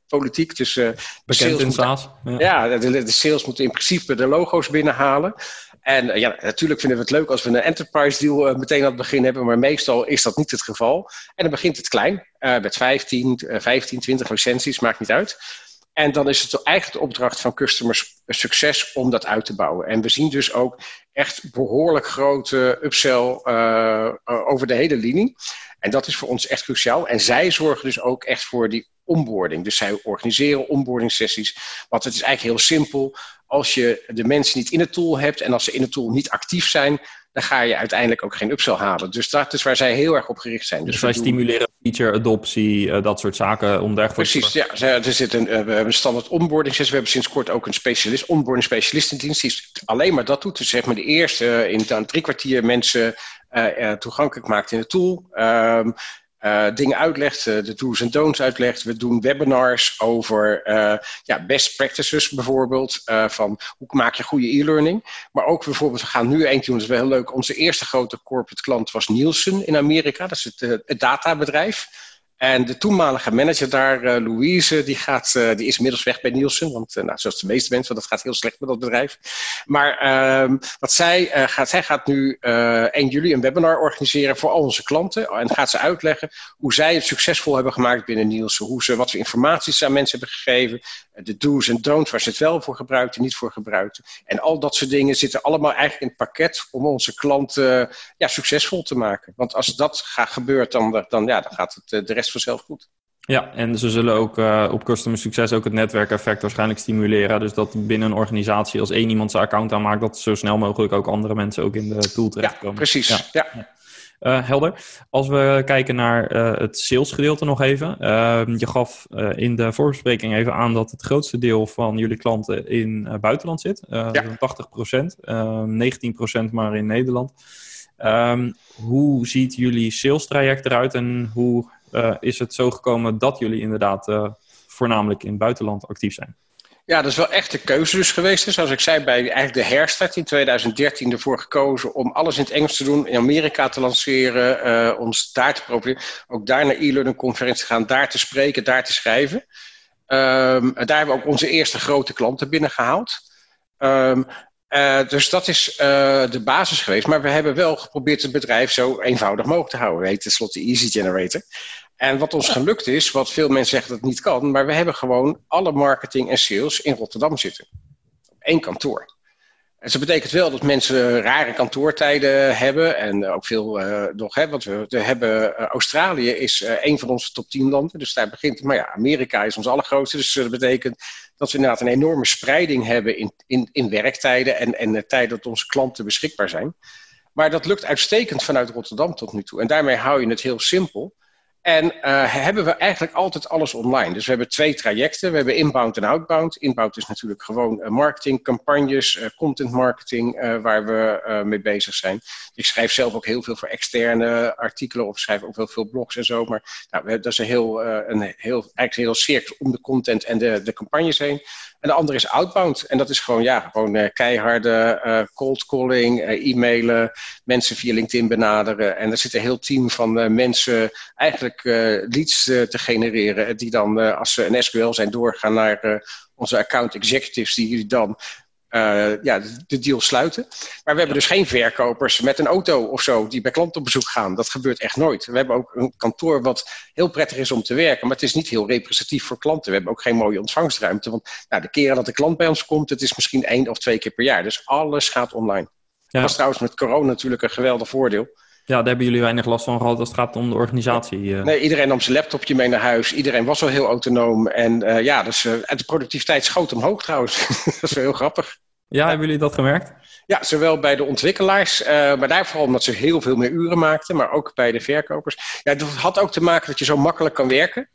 politiek. Dus, Bekend in SaaS. Ja, ja de, de, sales moeten in principe de logo's binnenhalen. En uh, ja, natuurlijk vinden we het leuk als we een enterprise deal uh, meteen aan het begin hebben, maar meestal is dat niet het geval. En dan begint het klein, uh, met 15, 15, 20 licenties, maakt niet uit. En dan is het eigenlijk de opdracht van customer succes om dat uit te bouwen. En we zien dus ook echt behoorlijk grote upsell over de hele linie. En dat is voor ons echt cruciaal. En zij zorgen dus ook echt voor die onboarding. Dus zij organiseren onboarding sessies. Want het is eigenlijk heel simpel. Als je de mensen niet in de tool hebt en als ze in de tool niet actief zijn, dan ga je uiteindelijk ook geen upsell halen. Dus dat is waar zij heel erg op gericht zijn. Dus, dus wij doen... stimuleren feature adoptie, uh, dat soort zaken om dergelijke Precies, ja. Er zit een, uh, we hebben een standaard onboarding. We hebben sinds kort ook een specialist, onboarding specialist in dienst die alleen maar dat doet. Dus zeg maar de eerste uh, in dan drie kwartier mensen toegankelijk maakt in de tool. Um, uh, dingen uitlegt, uh, de do's en don'ts uitlegt. We doen webinars over uh, ja, best practices bijvoorbeeld. van hoe maak je goede e-learning. Maar ook bijvoorbeeld, we gaan nu eentje doen, dat is wel heel leuk. Onze eerste grote corporate klant was Nielsen in Amerika. Dat is het, het databedrijf. En de toenmalige manager daar, uh, Louise, die, gaat, uh, die is inmiddels weg bij Nielsen. Want uh, nou, zoals de meeste mensen, dat gaat heel slecht met dat bedrijf. Maar ehm, wat zij, gaat, zij gaat nu 1 juli een webinar organiseren voor al onze klanten. En gaat ze uitleggen hoe zij het succesvol hebben gemaakt binnen Nielsen. Hoe ze, wat voor informatie ze aan mensen hebben gegeven. De do's en don'ts, waar ze het wel voor gebruikten, niet voor gebruikten. En al dat soort dingen zitten allemaal eigenlijk in het pakket om onze klanten ja, succesvol te maken. Want als dat gaat gebeurt, dan, dan, ja, dan gaat het de rest vanzelf goed. Ja, en ze zullen ook uh, op customer succes ook het netwerkeffect waarschijnlijk stimuleren. Dus dat binnen een organisatie als één iemand zijn account aanmaakt, dat zo snel mogelijk ook andere mensen ook in de tool terechtkomen. Ja, precies. Ja. ja. Uh, helder. Als we kijken naar uh, het salesgedeelte nog even. Ehm, je gaf in de voorbespreking even aan dat het grootste deel van jullie klanten in buitenland zit. ja. 80 procent, 19 procent maar in Nederland. Um, hoe ziet jullie sales traject eruit en hoe uh, is het zo gekomen dat jullie inderdaad uh, voornamelijk in het buitenland actief zijn? Ja, dat is wel echt de keuze dus geweest. Zoals ik zei, bij eigenlijk de herstart in 2013 ervoor gekozen om alles in het Engels te doen, in Amerika te lanceren, uh, ons daar te proberen, ook daar naar e-learning conferentie gaan, daar te spreken, daar te schrijven. Um, daar hebben we ook onze eerste grote klanten binnengehaald. Um, dus dat is de basis geweest. Maar we hebben wel geprobeerd het bedrijf zo eenvoudig mogelijk te houden. We tenslotte Easy Generator. En wat ons gelukt is, wat veel mensen zeggen dat het niet kan, maar we hebben gewoon alle marketing en sales in Rotterdam zitten. Op één kantoor. En dat betekent wel dat mensen rare kantoortijden hebben en ook veel uh, nog hebben. Want we, hebben, uh, Australië is uh, van onze top 10 landen, dus daar begint Maar ja, Amerika is ons allergrootste, dus dat betekent dat we inderdaad een enorme spreiding hebben in, in, in werktijden en, en de tijden dat onze klanten beschikbaar zijn. Maar dat lukt uitstekend vanuit Rotterdam tot nu toe. En daarmee hou je het heel simpel. En uh, hebben we eigenlijk altijd alles online. Dus we hebben twee trajecten. We hebben inbound en outbound. Inbound is natuurlijk gewoon uh, marketing, campagnes, uh, content marketing, waar we mee bezig zijn. Ik schrijf zelf ook heel veel voor externe artikelen of schrijf ook wel veel blogs en zo. Maar nou, dat is een heel, een heel, eigenlijk een heel cirkel om de content en de, de campagnes heen. En de andere is outbound. En dat is gewoon, ja, gewoon uh, keiharde uh, cold calling, uh, e-mailen, mensen via LinkedIn benaderen. En er zit een heel team van mensen eigenlijk leads te genereren. Die dan, als ze een SQL zijn, doorgaan naar onze account executives, die dan uh, ja, de, deal sluiten. Maar we hebben dus geen verkopers met een auto of zo die bij klanten op bezoek gaan. Dat gebeurt echt nooit. We hebben ook een kantoor wat heel prettig is om te werken, maar het is niet heel representatief voor klanten. We hebben ook geen mooie ontvangstruimte. Want nou, de keren dat de klant bij ons komt, het is misschien één of twee keer per jaar. Dus alles gaat online. Ja. Dat was trouwens met corona natuurlijk een geweldig voordeel. Ja, daar hebben jullie weinig last van gehad als het gaat om de organisatie. Eh. Nee, iedereen nam zijn laptopje mee naar huis. Iedereen was wel heel autonoom. En uh, ja, dus, uh, de productiviteit schoot omhoog trouwens. dat is wel heel grappig. Ja, hebben jullie dat gemerkt? Ja, zowel bij de ontwikkelaars, uh, maar daar vooral omdat ze heel veel meer uren maakten, maar ook bij de verkopers. Ja, dat had ook te maken dat je zo makkelijk kan werken.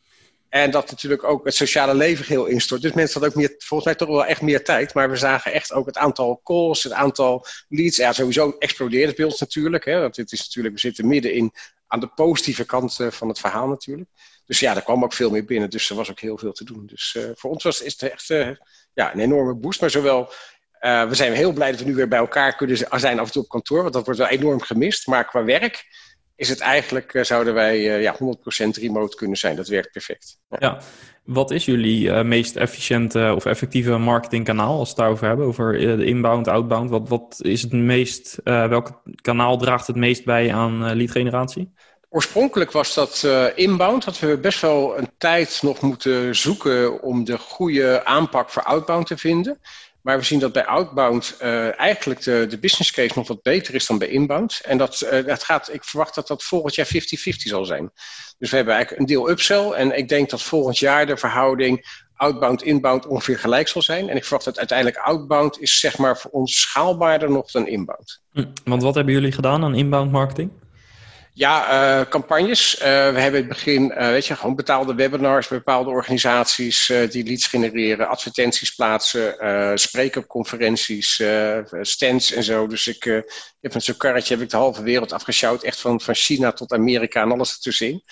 En dat natuurlijk ook het sociale leven heel instort. Dus mensen hadden ook meer, volgens mij toch wel echt meer tijd. Maar we zagen echt ook het aantal calls, het aantal leads. Ja, sowieso explodeert het ons natuurlijk. Hè, want het is natuurlijk, we zitten midden in aan de positieve kant van het verhaal natuurlijk. Dus ja, er kwam ook veel meer binnen. Dus er was ook heel veel te doen. Dus uh, voor ons was, is het echt ja, een enorme boost. Maar zowel uh, we zijn heel blij dat we nu weer bij elkaar kunnen zijn af en toe op kantoor, want dat wordt wel enorm gemist. Maar qua werk is het eigenlijk, uh, zouden wij uh, ja, 100% remote kunnen zijn. Dat werkt perfect. Ja. ja. Wat is jullie meest efficiënte of effectieve marketingkanaal als we het daarover hebben? Over de inbound, outbound. Wat, wat is het meest, welk kanaal draagt het meest bij aan lead generatie? Oorspronkelijk was dat uh, inbound. Dat we best wel een tijd nog moeten zoeken om de goede aanpak voor outbound te vinden. Maar we zien dat bij outbound uh, eigenlijk de, de business case nog wat beter is dan bij inbound. En dat, dat gaat, ik verwacht dat dat volgend jaar 50-50 zal zijn. Dus we hebben eigenlijk een deel upsell. En ik denk dat volgend jaar de verhouding outbound, inbound ongeveer gelijk zal zijn. En ik verwacht dat uiteindelijk outbound is zeg maar voor ons schaalbaarder nog dan inbound. Hm, want wat hebben jullie gedaan aan inbound marketing? Ja, uh, campagnes. Uh, we hebben in het begin, uh, weet je, gewoon betaalde webinars bij bepaalde organisaties die leads genereren, advertenties plaatsen, spreekopconferenties, stands en zo. Dus ik heb met zo'n karretje heb ik de halve wereld afgesjouwd, echt van, van China tot Amerika en alles ertussenin.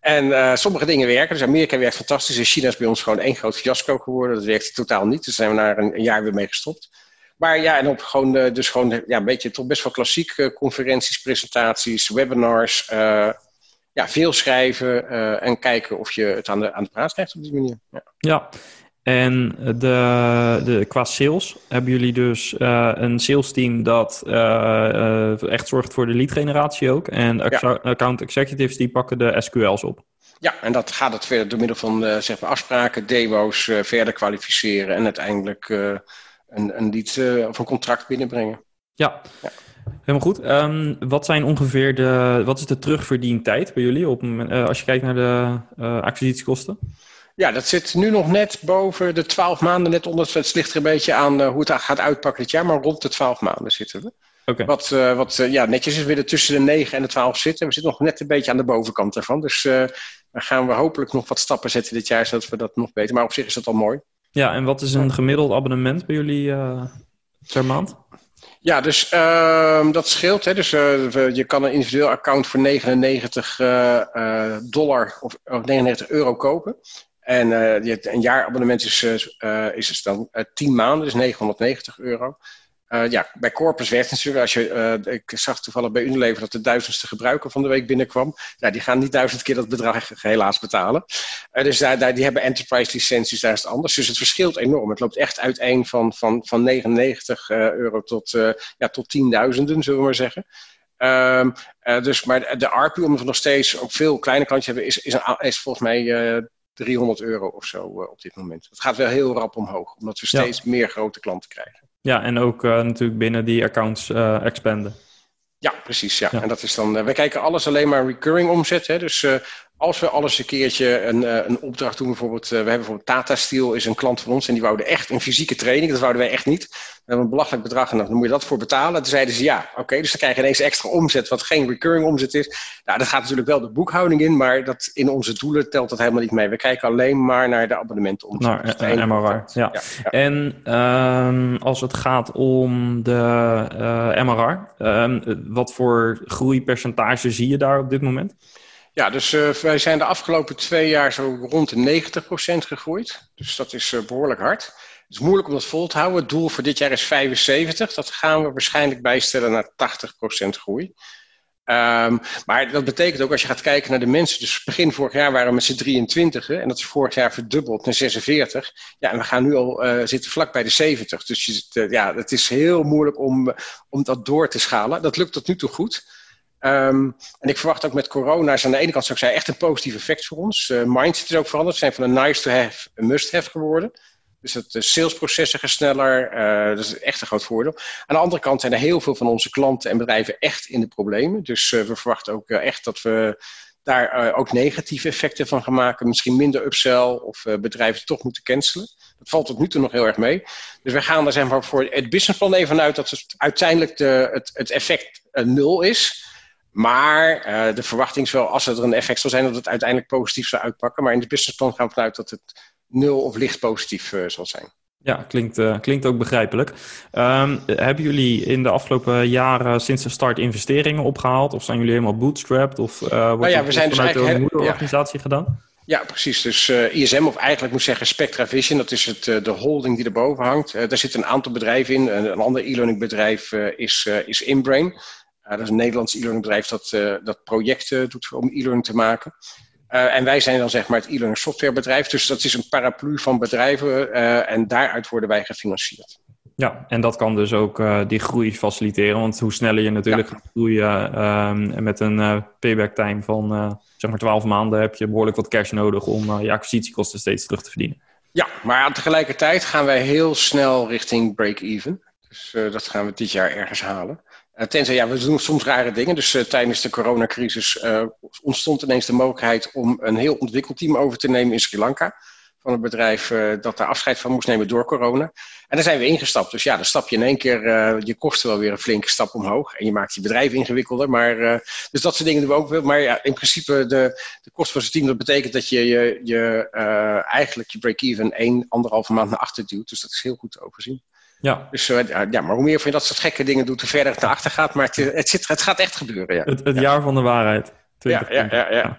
En sommige dingen werken. Dus Amerika werkt fantastisch en China is bij ons gewoon één groot fiasco geworden. Dat werkt totaal niet. Dus zijn we een, een jaar weer mee gestopt. Maar ja, en op gewoon, uh, dus gewoon ja, een beetje toch best wel klassiek uh, conferenties, presentaties, webinars. Uh, ja, veel schrijven en kijken of je het aan de, aan de praat krijgt op die manier. Ja, ja. en de, de, qua sales hebben jullie dus een sales team dat echt zorgt voor de lead generatie ook. En ja. account executives die pakken de SQL's op. Ja, en dat gaat het verder door middel van zeg maar afspraken, demo's, verder kwalificeren en uiteindelijk een, een lead uh, of een contract binnenbrengen. Ja. ja. Helemaal goed. Um, wat zijn ongeveer de, wat is de terugverdientijd bij jullie op, uh, als je kijkt naar de uh, acquisitiekosten? Ja, dat zit nu nog net boven de 12 maanden, net onder. Het ligt er een beetje aan hoe het gaat uitpakken dit jaar, maar rond de 12 maanden zitten we. Okay. Wat, wat ja, netjes is weer tussen de 9 en de 12 zitten. We zitten nog net een beetje aan de bovenkant ervan. Dus daar gaan we hopelijk nog wat stappen zetten dit jaar, zodat we dat nog beter. Maar op zich is dat al mooi. Ja, en wat is een gemiddeld abonnement bij jullie uh, per maand? Ja, dus uh, dat scheelt. Hè. Dus uh, je kan een individueel account voor 99 uh, dollar of, of, 99 euro kopen. En een jaarabonnement is, is dus dan 10 maanden, dus 990 euro. Uh, ja, bij Corpus werkt natuurlijk. Als je, uh, ik zag toevallig bij Unilever dat de duizendste gebruiker van de week binnenkwam. Ja, die gaan niet duizend keer dat bedrag helaas betalen. Uh, dus daar, daar, die hebben enterprise licenties, daar is het anders. Dus het verschilt enorm. Het loopt echt uiteen van, van, van 99 euro tot, ja, tot tienduizenden, zullen we maar zeggen. Um, dus, maar de ARPU, omdat we nog steeds ook veel kleine klantjes hebben, is, is, een, is volgens mij 300 euro of zo op dit moment. Het gaat wel heel rap omhoog, omdat we steeds ja. meer grote klanten krijgen. Ja, en ook uh, natuurlijk binnen die accounts uh, expanden. Ja, precies. Ja. ja. En dat is dan, uh, wij kijken alles alleen maar recurring omzet. Hè? Dus als we alles een keertje een, uh, een opdracht doen, bijvoorbeeld, uh, we hebben bijvoorbeeld Tata Steel is een klant van ons en die wouden echt een fysieke training, dat wouden wij echt niet. We hebben een belachelijk bedrag en dan moet je dat voor betalen. Toen zeiden ze ja, oké, okay, dus dan krijg je ineens extra omzet wat geen recurring omzet is. Nou, dat gaat natuurlijk wel de boekhouding in, maar dat, in onze doelen telt dat helemaal niet mee. We kijken alleen maar naar de abonnementen omzet. Naar dus uh, MRR, ja. ja, ja. En um, als het gaat om de MRR, um, wat voor groeipercentage zie je daar op dit moment? Ja, dus uh, wij zijn de afgelopen twee jaar zo rond de 90% gegroeid. Dus dat is uh, behoorlijk hard. Het is moeilijk om dat vol te houden. Het doel voor dit jaar is 75. Dat gaan we waarschijnlijk bijstellen naar 80% groei. Um, maar dat betekent ook als je gaat kijken naar de mensen. Dus begin vorig jaar waren we met z'n 23 en dat is vorig jaar verdubbeld naar 46. Ja, en we gaan nu al uh, zitten vlak bij de 70. Dus je, ja, het is heel moeilijk om, om dat door te schalen. Dat lukt tot nu toe goed. Um, en ik verwacht ook met corona is aan de ene kant, zou ik echt een positief effect voor ons. Uh, mindset is ook veranderd. We zijn van een nice to have een must have geworden. Dus het de salesprocessen gaan sneller. Uh, dat is echt een groot voordeel. Aan de andere kant zijn er heel veel van onze klanten en bedrijven echt in de problemen. Dus we verwachten ook echt dat we daar ook negatieve effecten van gaan maken. Misschien minder upsell of bedrijven toch moeten cancelen. Dat valt tot nu toe nog heel erg mee. Dus wij gaan er maar, voor het businessplan even uit dat het uiteindelijk de, het, het effect nul is. Maar de verwachting is wel, als er een effect zal zijn, dat het uiteindelijk positief zal uitpakken. Maar in het businessplan gaan we vanuit dat het nul of licht positief uh, zal zijn. Ja, klinkt, uh, klinkt ook begrijpelijk. Um, hebben jullie in de afgelopen jaren sinds de start investeringen opgehaald? Of zijn jullie helemaal bootstrapped? Of wordt nou ja, we zijn dus vanuit de moederorganisatie ja. gedaan? Ja, precies. Dus uh, ISM, of eigenlijk moet ik zeggen Spectra Vision, dat is het, de holding die erboven hangt. daar zitten een aantal bedrijven in. een ander e-learning bedrijf is, is InBrain. Dat is een Nederlands e-learning bedrijf dat, dat projecten doet om e-learning te maken. Uh, en wij zijn dan zeg maar het e-learning softwarebedrijf. Dus dat is een paraplu van bedrijven uh, en daaruit worden wij gefinancierd. Ja, en dat kan dus ook uh, die groei faciliteren. Want hoe sneller je natuurlijk ja. gaat groeien met een payback time van zeg maar 12 maanden, heb je behoorlijk wat cash nodig om je acquisitiekosten steeds terug te verdienen. Ja, maar tegelijkertijd gaan wij heel snel richting break-even. Dus dat gaan we dit jaar ergens halen. Uh, tenzij, ja, we doen soms rare dingen. Dus uh, tijdens de coronacrisis uh, ontstond ineens de mogelijkheid om een heel ontwikkelteam over te nemen in Sri Lanka. Van een bedrijf dat daar afscheid van moest nemen door corona. En daar zijn we ingestapt. Dus ja, dan stap je in één keer je kosten wel weer een flinke stap omhoog. En je maakt je bedrijf ingewikkelder. Maar, dus dat soort dingen doen we ook wel. Maar ja, in principe de, de kosten van het team, dat betekent dat je, je, je eigenlijk je break-even één, anderhalve maand naar achter duwt. Dus dat is heel goed te overzien. Ja. Dus uh, ja, maar hoe meer van je dat soort gekke dingen doet, hoe verder het naar achter gaat. Maar het, het, zit, het gaat echt gebeuren. Ja. Het, het jaar van de waarheid. Ja, ja, ja, ja.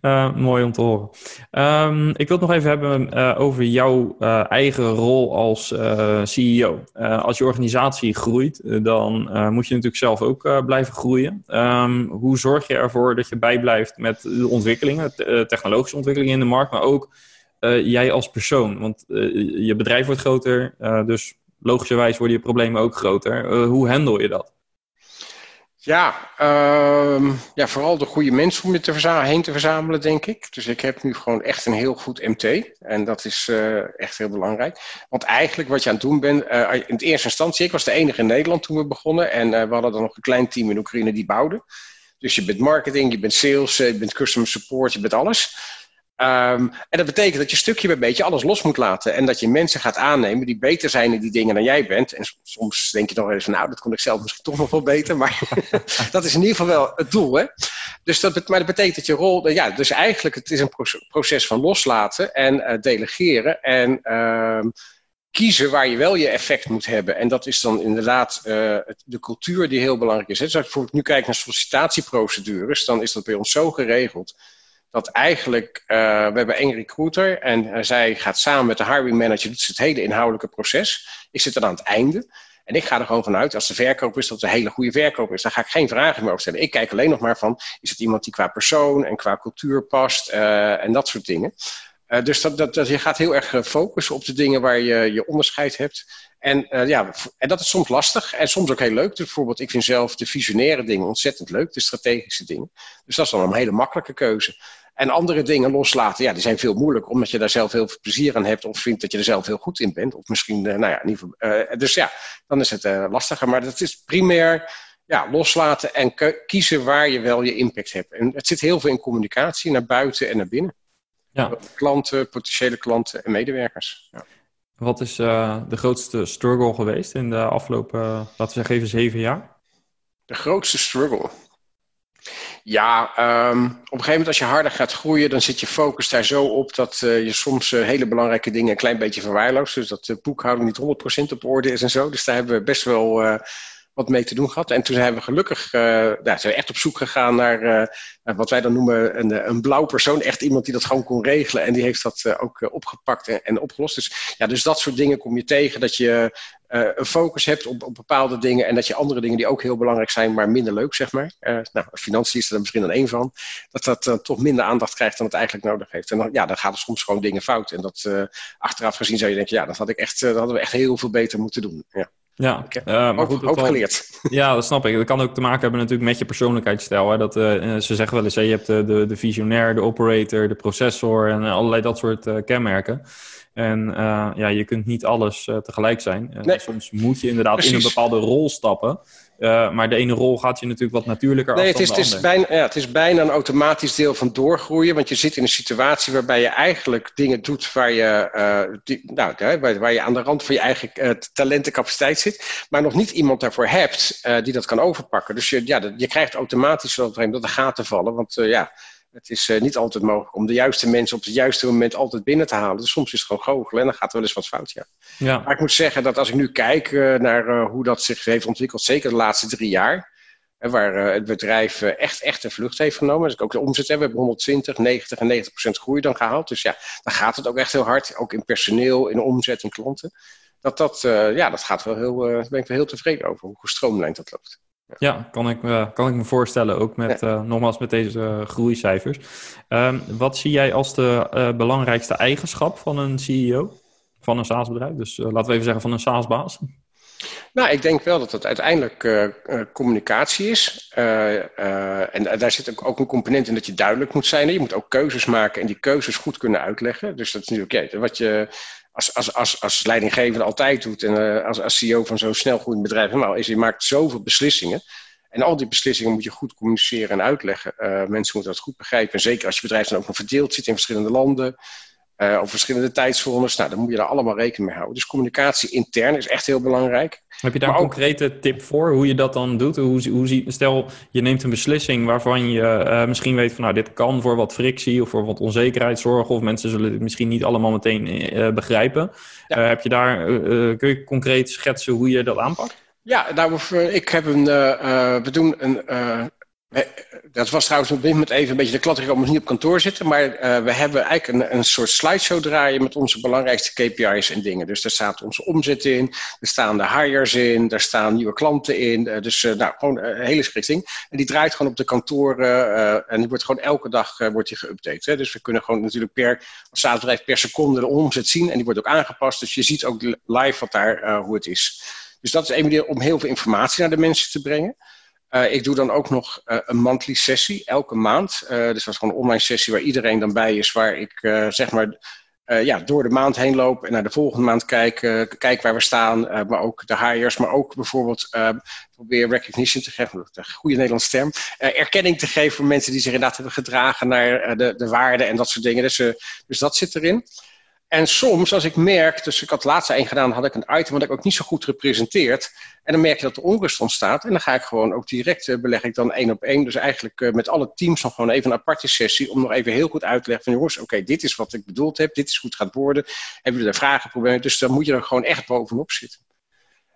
Uh, mooi om te horen. Um, ik wil het nog even hebben uh, over jouw uh, eigen rol als CEO. als je organisatie groeit, dan moet je natuurlijk zelf ook blijven groeien. Um, hoe zorg je ervoor dat je bijblijft met de ontwikkelingen, technologische ontwikkelingen in de markt, maar ook jij als persoon? Want je bedrijf wordt groter, dus logischerwijs worden je problemen ook groter. Uh, hoe handel je dat? Ja, uh, ja, vooral de goede mensen om je te heen te verzamelen, denk ik. Dus ik heb nu gewoon echt een heel goed MT. En dat is uh, echt heel belangrijk. Want eigenlijk wat je aan het doen bent, uh, in eerste instantie, ik was de enige in Nederland toen we begonnen. En we hadden dan nog een klein team in Oekraïne die bouwde. Dus je bent marketing, je bent sales, je bent customer support, je bent alles. Um, en dat betekent dat je stukje bij beetje alles los moet laten. En dat je mensen gaat aannemen die beter zijn in die dingen dan jij bent. En soms denk je nog eens van, nou, dat kon ik zelf misschien toch nog wel beter. Maar dat is in ieder geval wel het doel. Hè? Dus dat, maar dat betekent dat je rol, ja, dus eigenlijk het is een proces van loslaten en uh, delegeren. En uh, kiezen waar je wel je effect moet hebben. En dat is dan inderdaad uh, de cultuur die heel belangrijk is. Hè? Dus als ik bijvoorbeeld nu kijk naar sollicitatieprocedures, dan is dat bij ons zo geregeld dat eigenlijk, uh, we hebben één recruiter en uh, zij gaat samen met de hiring manager, doet het hele inhoudelijke proces. Ik zit dan aan het einde. En ik ga er gewoon vanuit, als de verkoop is, dat het een hele goede verkoop is. Dan ga ik geen vragen meer over stellen. Ik kijk alleen nog maar van, is het iemand die qua persoon en qua cultuur past uh, en dat soort dingen. dus dat, dat, je gaat heel erg focussen op de dingen waar je je onderscheid hebt. En, ja, en dat is soms lastig en soms ook heel leuk. Bijvoorbeeld, ik vind zelf de visionaire dingen ontzettend leuk, de strategische dingen. Dus dat is dan een hele makkelijke keuze. En andere dingen loslaten, ja, die zijn veel moeilijker, omdat je daar zelf heel veel plezier aan hebt of vindt dat je er zelf heel goed in bent. Of misschien, uh, nou ja, in ieder geval. Uh, dus ja, dan is het uh, lastiger. Maar het is primair ja, loslaten en kiezen waar je wel je impact hebt. En het zit heel veel in communicatie, naar buiten en naar binnen. Ja. Klanten, potentiële klanten en medewerkers. Ja. Wat is de grootste struggle geweest in de afgelopen, laten we zeggen, even zeven jaar? De grootste struggle? Ja, um, op een gegeven moment als je harder gaat groeien, dan zit je focus daar zo op dat uh, je soms uh, hele belangrijke dingen een klein beetje verwaarloost. Dus dat de boekhouding niet 100% op orde is en zo. Dus daar hebben we best wel wat mee te doen gehad. En toen zijn we gelukkig uh, nou, zijn we echt op zoek gegaan naar wat wij dan noemen een, een blauw persoon. Echt iemand die dat gewoon kon regelen. En die heeft dat ook opgepakt en, opgelost. Dus ja, dus dat soort dingen kom je tegen. Dat je een focus hebt op, op bepaalde dingen. En dat je andere dingen die ook heel belangrijk zijn, maar minder leuk, zeg maar. nou, financiën is er misschien dan één van. Dat dat toch minder aandacht krijgt dan het eigenlijk nodig heeft. En dan, ja, dan gaat er soms gewoon dingen fout. En dat achteraf gezien zou je denken, ja, dat, had ik echt, dat hadden we echt heel veel beter moeten doen. Ja. Ja, uh, maar goed, ook geleerd. Ja, dat snap ik. Dat kan ook te maken hebben natuurlijk met je persoonlijkheidsstijl. Hè? Dat, uh, ze zeggen wel eens, hè, je hebt de, de, de visionair, de operator, de processor en allerlei dat soort uh, kenmerken. En ja, je kunt niet alles tegelijk zijn. Nee. Soms moet je inderdaad Precies. in een bepaalde rol stappen. Uh, maar de ene rol gaat je natuurlijk wat natuurlijker nee, af het is, het is bijna, ja, het is bijna een automatisch deel van doorgroeien. Want je zit in een situatie waarbij je eigenlijk dingen doet waar je, uh, die, nou, waar, waar, je aan de rand van je eigen uh, talentencapaciteit zit. Maar nog niet iemand daarvoor hebt die dat kan overpakken. Dus je, ja, je krijgt automatisch wel dat de gaten vallen. Want ja, het is uh, niet altijd mogelijk om de juiste mensen op het juiste moment altijd binnen te halen. Dus soms is het gewoon goochelen en dan gaat er wel eens wat fout. Ja. ja. Maar ik moet zeggen dat als ik nu kijk uh, naar uh, hoe dat zich heeft ontwikkeld, zeker de laatste drie jaar, waar het bedrijf echt, echt een vlucht heeft genomen. Dus ook de omzet hebben, we hebben 120, 90 en 90 procent groei dan gehaald. Dus ja, dan gaat het ook echt heel hard. Ook in personeel, in omzet, in klanten. Dat, dat, ja, dat gaat wel heel, daar ben ik wel heel tevreden over hoe gestroomlijnd dat loopt. Ja, kan ik, me, kan ik me voorstellen, ook met, uh, nogmaals met deze groeicijfers. Um, wat zie jij als de uh, belangrijkste eigenschap van een CEO, van een SaaS-bedrijf? Dus uh, laten we even zeggen van een SaaS-baas. Nou, ik denk wel dat het uiteindelijk communicatie is. en daar zit ook, ook, een component in dat je duidelijk moet zijn. Je moet ook keuzes maken en die keuzes goed kunnen uitleggen. Dus dat is natuurlijk, ja, wat je als, als, als, als leidinggevende altijd doet en uh, als, als CEO van zo'n snel groeiend bedrijf helemaal is, je maakt zoveel beslissingen. En al die beslissingen moet je goed communiceren en uitleggen. Uh, mensen moeten dat goed begrijpen. En zeker als je bedrijf dan ook nog verdeeld zit in verschillende landen. Uh, of verschillende tijdzones. Nou, dan moet je daar allemaal rekening mee houden. Dus communicatie intern is echt heel belangrijk. Heb je daar een concrete tip voor hoe je dat dan doet? Hoe, hoe, stel, je neemt een beslissing waarvan je uh, misschien weet van nou, dit kan voor wat frictie of voor wat onzekerheid zorgen. Of mensen zullen het misschien niet allemaal meteen uh, begrijpen. Ja. heb je daar, kun je concreet schetsen hoe je dat aanpakt? Ja, nou, ik heb een, we doen een dat was trouwens op dit moment even een beetje de klat. Ik niet op kantoor zitten. Maar uh, we hebben eigenlijk een, een soort slideshow draaien met onze belangrijkste KPI's en dingen. Dus daar staat onze omzet in. Er staan de hires in. Daar staan nieuwe klanten in. Uh, dus nou, gewoon een hele scripting. En die draait gewoon op de kantoren. en die wordt gewoon elke dag wordt die geüpdate. Hè? Dus we kunnen gewoon natuurlijk per bedrijf per seconde de omzet zien. En die wordt ook aangepast. Dus je ziet ook live wat daar, hoe het is. Dus dat is een manier om heel veel informatie naar de mensen te brengen. Uh, ik doe dan ook nog uh, een monthly sessie, elke maand. Uh, dus dat is gewoon een online sessie waar iedereen dan bij is, waar ik zeg maar ja, door de maand heen loop en naar de volgende maand kijk, kijk waar we staan, maar ook de hires, maar ook bijvoorbeeld probeer recognition te geven, een goede Nederlandse term, erkenning te geven voor mensen die zich inderdaad hebben gedragen naar de, de waarden en dat soort dingen. Dus, dus dat zit erin. En soms, als ik merk, dus ik had laatst één gedaan, had ik een item wat ik ook niet zo goed gepresenteerd. En dan merk je dat er onrust ontstaat. En dan ga ik gewoon ook direct uh, beleg ik dan één op één. Dus eigenlijk uh, met alle teams dan gewoon even een aparte sessie. Om nog even heel goed uit te leggen van jongens, oké, dit is wat ik bedoeld heb. Dit is goed gaat worden. Hebben jullie daar vragen, problemen? Dus dan moet je er gewoon echt bovenop zitten.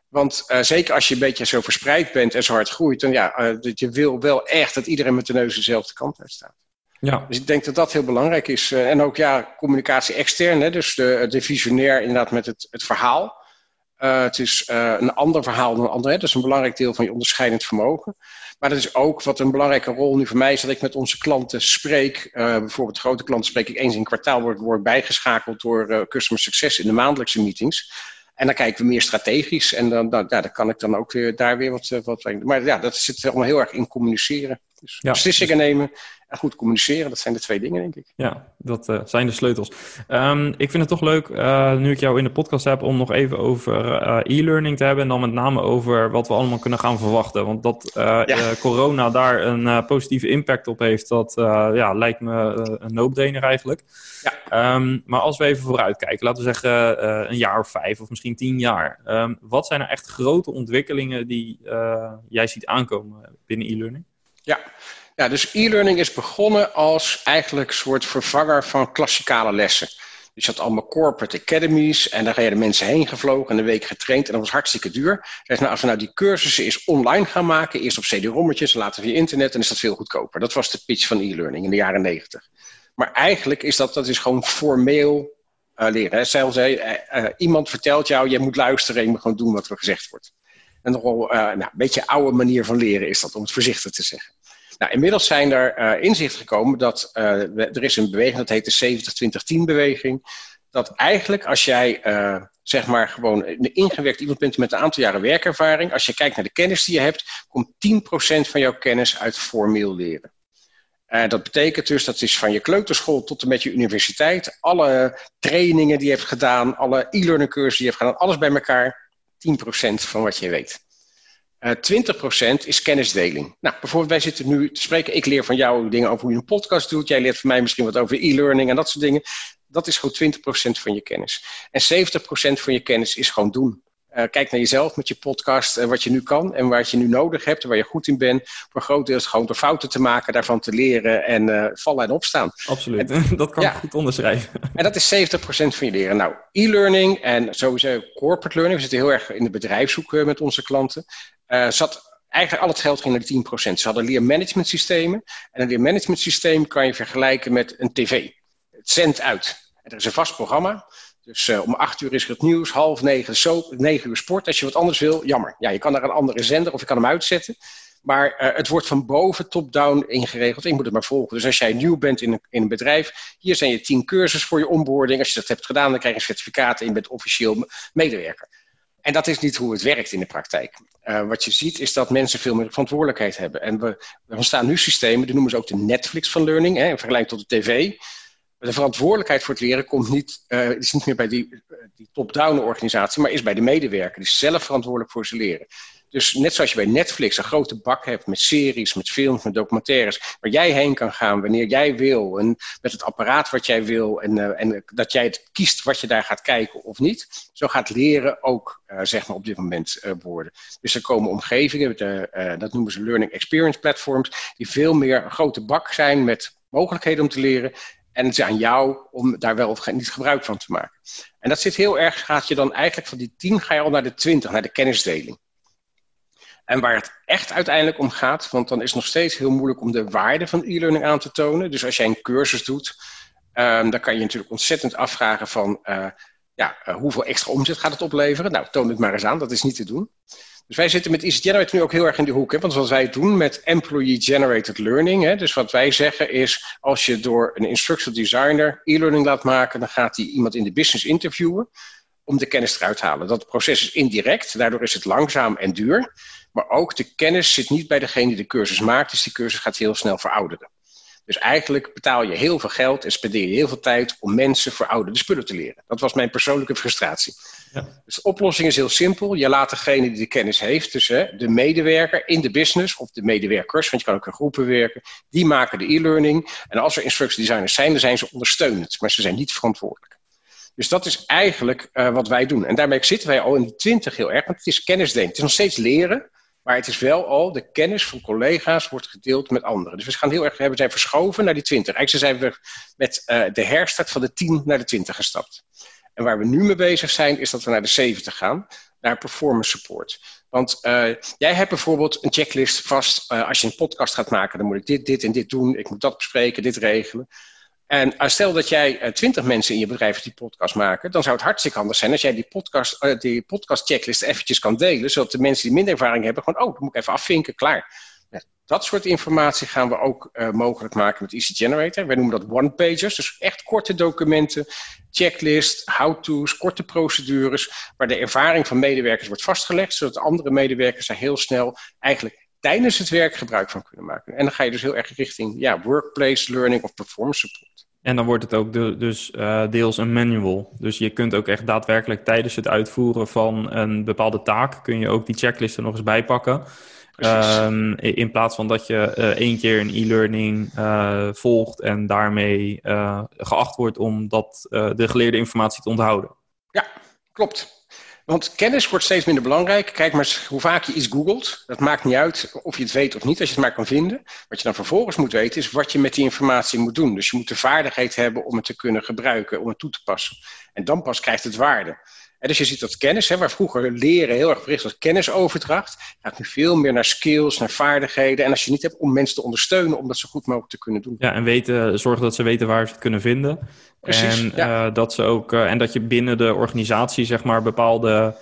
Want uh, zeker als je een beetje zo verspreid bent en zo hard groeit, dan ja, je wil wel echt dat iedereen met de neus dezelfde kant uit staat. Ja. Dus ik denk dat dat heel belangrijk is. Uh, en ook ja, communicatie extern, hè, dus de, de visionair inderdaad met het, het verhaal. Uh, het is uh, een ander verhaal dan een ander. Hè. Dat is een belangrijk deel van je onderscheidend vermogen. Maar dat is ook wat een belangrijke rol nu voor mij is, dat ik met onze klanten spreek. bijvoorbeeld grote klanten spreek ik eens in een kwartaal, word, word bijgeschakeld door Customer Success in de maandelijkse meetings. En dan kijken we meer strategisch en dan, dan, ja, kan ik dan ook weer, daar weer wat, wat Maar ja, dat zit allemaal heel erg in communiceren. Dus ja. beslissingen nemen en goed communiceren, dat zijn de twee dingen, denk ik. Ja, dat uh, zijn de sleutels. Um, ik vind het toch leuk, uh, nu ik jou in de podcast heb, om nog even over uh, e-learning te hebben. En dan met name over wat we allemaal kunnen gaan verwachten. Want dat ja. corona daar een positieve impact op heeft, dat ja, lijkt me een no-brainer eigenlijk. Ja. Um, maar als we even vooruit kijken, laten we zeggen een jaar of vijf of misschien tien jaar. Um, wat zijn er echt grote ontwikkelingen die jij ziet aankomen binnen e-learning? Ja. ja, dus e-learning is begonnen als eigenlijk een soort vervanger van klassikale lessen. Dus je had allemaal corporate academies en daar de mensen heen gevlogen en een week getraind en dat was hartstikke duur. Zei, nou, als we nou die cursussen eens online gaan maken, eerst op CD-rommetjes, later via internet, dan is dat veel goedkoper. Dat was de pitch van e-learning in de jaren negentig. Maar eigenlijk is dat, dat is gewoon formeel uh, leren. Zelfs uh, iemand vertelt jou, je moet luisteren en je moet gewoon doen wat er gezegd wordt. En nogal nou, een beetje oude manier van leren is dat, om het voorzichtig te zeggen. Nou, inmiddels zijn er uh, inzichten gekomen dat uh, er is een beweging, dat heet de 70-20-10 beweging. Dat eigenlijk als jij uh, zeg maar gewoon een ingewerkt iemand bent met een aantal jaren werkervaring, als je kijkt naar de kennis die je hebt, komt 10% van jouw kennis uit formeel leren. Uh, dat betekent dus, dat is van je kleuterschool tot en met je universiteit, alle trainingen die je hebt gedaan, alle e-learning cursussen die je hebt gedaan, alles bij elkaar, 10% van wat je weet. Uh, eh, 20% is kennisdeling. Nou, bijvoorbeeld, wij zitten nu te spreken. Ik leer van jou dingen over hoe je een podcast doet. Jij leert van mij misschien wat over e-learning en dat soort dingen. Dat is gewoon 20% van je kennis. En 70% van je kennis is gewoon doen. Uh, kijk naar jezelf met je podcast, uh, wat je nu kan en wat je nu nodig hebt en waar je goed in bent. Voor groot deel is gewoon door fouten te maken, daarvan te leren en uh, vallen en opstaan. Absoluut, en, dat kan ja. ik goed onderschrijven. En dat is 70% van je leren. Nou, e-learning en sowieso corporate learning. We zitten heel erg in de bedrijfshoek met onze klanten. zat eigenlijk al het geld ging naar de 10%. Ze hadden leermanagement systemen. En een leermanagement systeem kan je vergelijken met een tv. Het zendt uit. En er is een vast programma. Dus uh, om acht uur is er het nieuws, half negen soap, negen uur sport. Als je wat anders wil, jammer. Ja, je kan naar een andere zender of je kan hem uitzetten. Maar uh, het wordt van boven top-down ingeregeld. Ik moet het maar volgen. Dus als jij nieuw bent in een, in een bedrijf, hier zijn je tien cursussen voor je onboarding. Als je dat hebt gedaan, dan krijg je een certificaat en je bent officieel medewerker. En dat is niet hoe het werkt in de praktijk. Uh, wat je ziet is dat mensen veel meer verantwoordelijkheid hebben. En we, we ontstaan nu systemen, die noemen ze ook de Netflix van learning, hè, in vergelijking tot de tv de verantwoordelijkheid voor het leren komt niet, uh, is niet meer bij die, die top-down organisatie, maar is bij de medewerker. Die is zelf verantwoordelijk voor zijn leren. Dus net zoals je bij Netflix een grote bak hebt met series, met films, met documentaires, waar jij heen kan gaan wanneer jij wil en met het apparaat wat jij wil en, uh, en dat jij het kiest wat je daar gaat kijken of niet. Zo gaat leren ook zeg maar op dit moment worden. Dus er komen omgevingen, dat noemen ze learning experience platforms, die veel meer een grote bak zijn met mogelijkheden om te leren. En het is aan jou om daar wel of niet gebruik van te maken. En dat zit heel erg, gaat je dan eigenlijk van die 10 ga je al naar de 20, naar de kennisdeling. En waar het echt uiteindelijk om gaat, want dan is het nog steeds heel moeilijk om de waarde van e-learning aan te tonen. Dus als jij een cursus doet, um, dan kan je natuurlijk ontzettend afvragen van uh, ja, uh, hoeveel extra omzet gaat het opleveren. Nou, toon het maar eens aan, dat is niet te doen. Dus wij zitten met Easy Generator nu ook heel erg in die hoek. Want wat wij doen met Employee Generated Learning. Hè? Dus wat wij zeggen is, als je door een instructional designer e-learning laat maken, dan gaat hij iemand in de business interviewen om de kennis eruit te halen. Dat proces is indirect, daardoor is het langzaam en duur. Maar ook de kennis zit niet bij degene die de cursus maakt, dus die cursus gaat heel snel verouderen. Dus eigenlijk betaal je heel veel geld en spendeer je heel veel tijd om mensen verouderde spullen te leren. Dat was mijn persoonlijke frustratie. Dus de oplossing is heel simpel. Je laat degene die de kennis heeft, dus hè, de medewerker in de business of de medewerkers, want je kan ook in groepen werken, die maken de e-learning. En als er instruction designers zijn, dan zijn ze ondersteunend, maar ze zijn niet verantwoordelijk. Dus dat is eigenlijk uh, wat wij doen. En daarmee zitten wij al in die twintig heel erg, want het is kennisdenken. Het is nog steeds leren, maar het is wel al, de kennis van collega's wordt gedeeld met anderen. Dus we gaan heel erg, we zijn verschoven naar die 20. Eigenlijk zijn we met uh, de herstart van de 10 naar de 20 gestapt. En waar we nu mee bezig zijn, is dat we naar de 70 gaan, naar performance support. Want uh, jij hebt bijvoorbeeld een checklist vast. Uh, als je een podcast gaat maken, dan moet ik dit, dit en dit doen. Ik moet dat bespreken, dit regelen. En uh, stel dat jij twintig mensen in je bedrijf die podcast maken, dan zou het hartstikke handig zijn als jij die podcast, die podcast checklist eventjes kan delen, zodat de mensen die minder ervaring hebben, gewoon, oh, dat moet ik even afvinken, klaar. Dat soort informatie gaan we ook uh, mogelijk maken met Easy Generator. Wij noemen dat one-pagers, dus echt korte documenten, checklist, how-to's, korte procedures, waar de ervaring van medewerkers wordt vastgelegd, zodat andere medewerkers daar heel snel eigenlijk tijdens het werk gebruik van kunnen maken. En dan ga je dus heel erg richting ja, workplace learning of performance support. En dan wordt het ook dus uh, deels een manual. Dus je kunt ook echt daadwerkelijk tijdens het uitvoeren van een bepaalde taak, kun je ook die checklist er nog eens bijpakken. Um, in plaats van dat je uh, één keer een e-learning uh, volgt en daarmee uh, geacht wordt om dat, de geleerde informatie te onthouden. Ja, klopt. Want kennis wordt steeds minder belangrijk. Kijk maar eens hoe vaak je iets googelt. Dat maakt niet uit of je het weet of niet, als je het maar kan vinden. Wat je dan vervolgens moet weten, is wat je met die informatie moet doen. Dus je moet de vaardigheid hebben om het te kunnen gebruiken, om het toe te passen. En dan pas krijgt het waarde. En dus je ziet dat kennis, hè, waar vroeger leren heel erg gericht was kennisoverdracht, gaat nu veel meer naar skills, naar vaardigheden. En als je niet hebt om mensen te ondersteunen om dat zo goed mogelijk te kunnen doen. Ja, en weten, zorgen dat ze weten waar ze het kunnen vinden. Precies, en, ja. uh, dat ze ook, uh, en dat je binnen de organisatie zeg maar bepaalde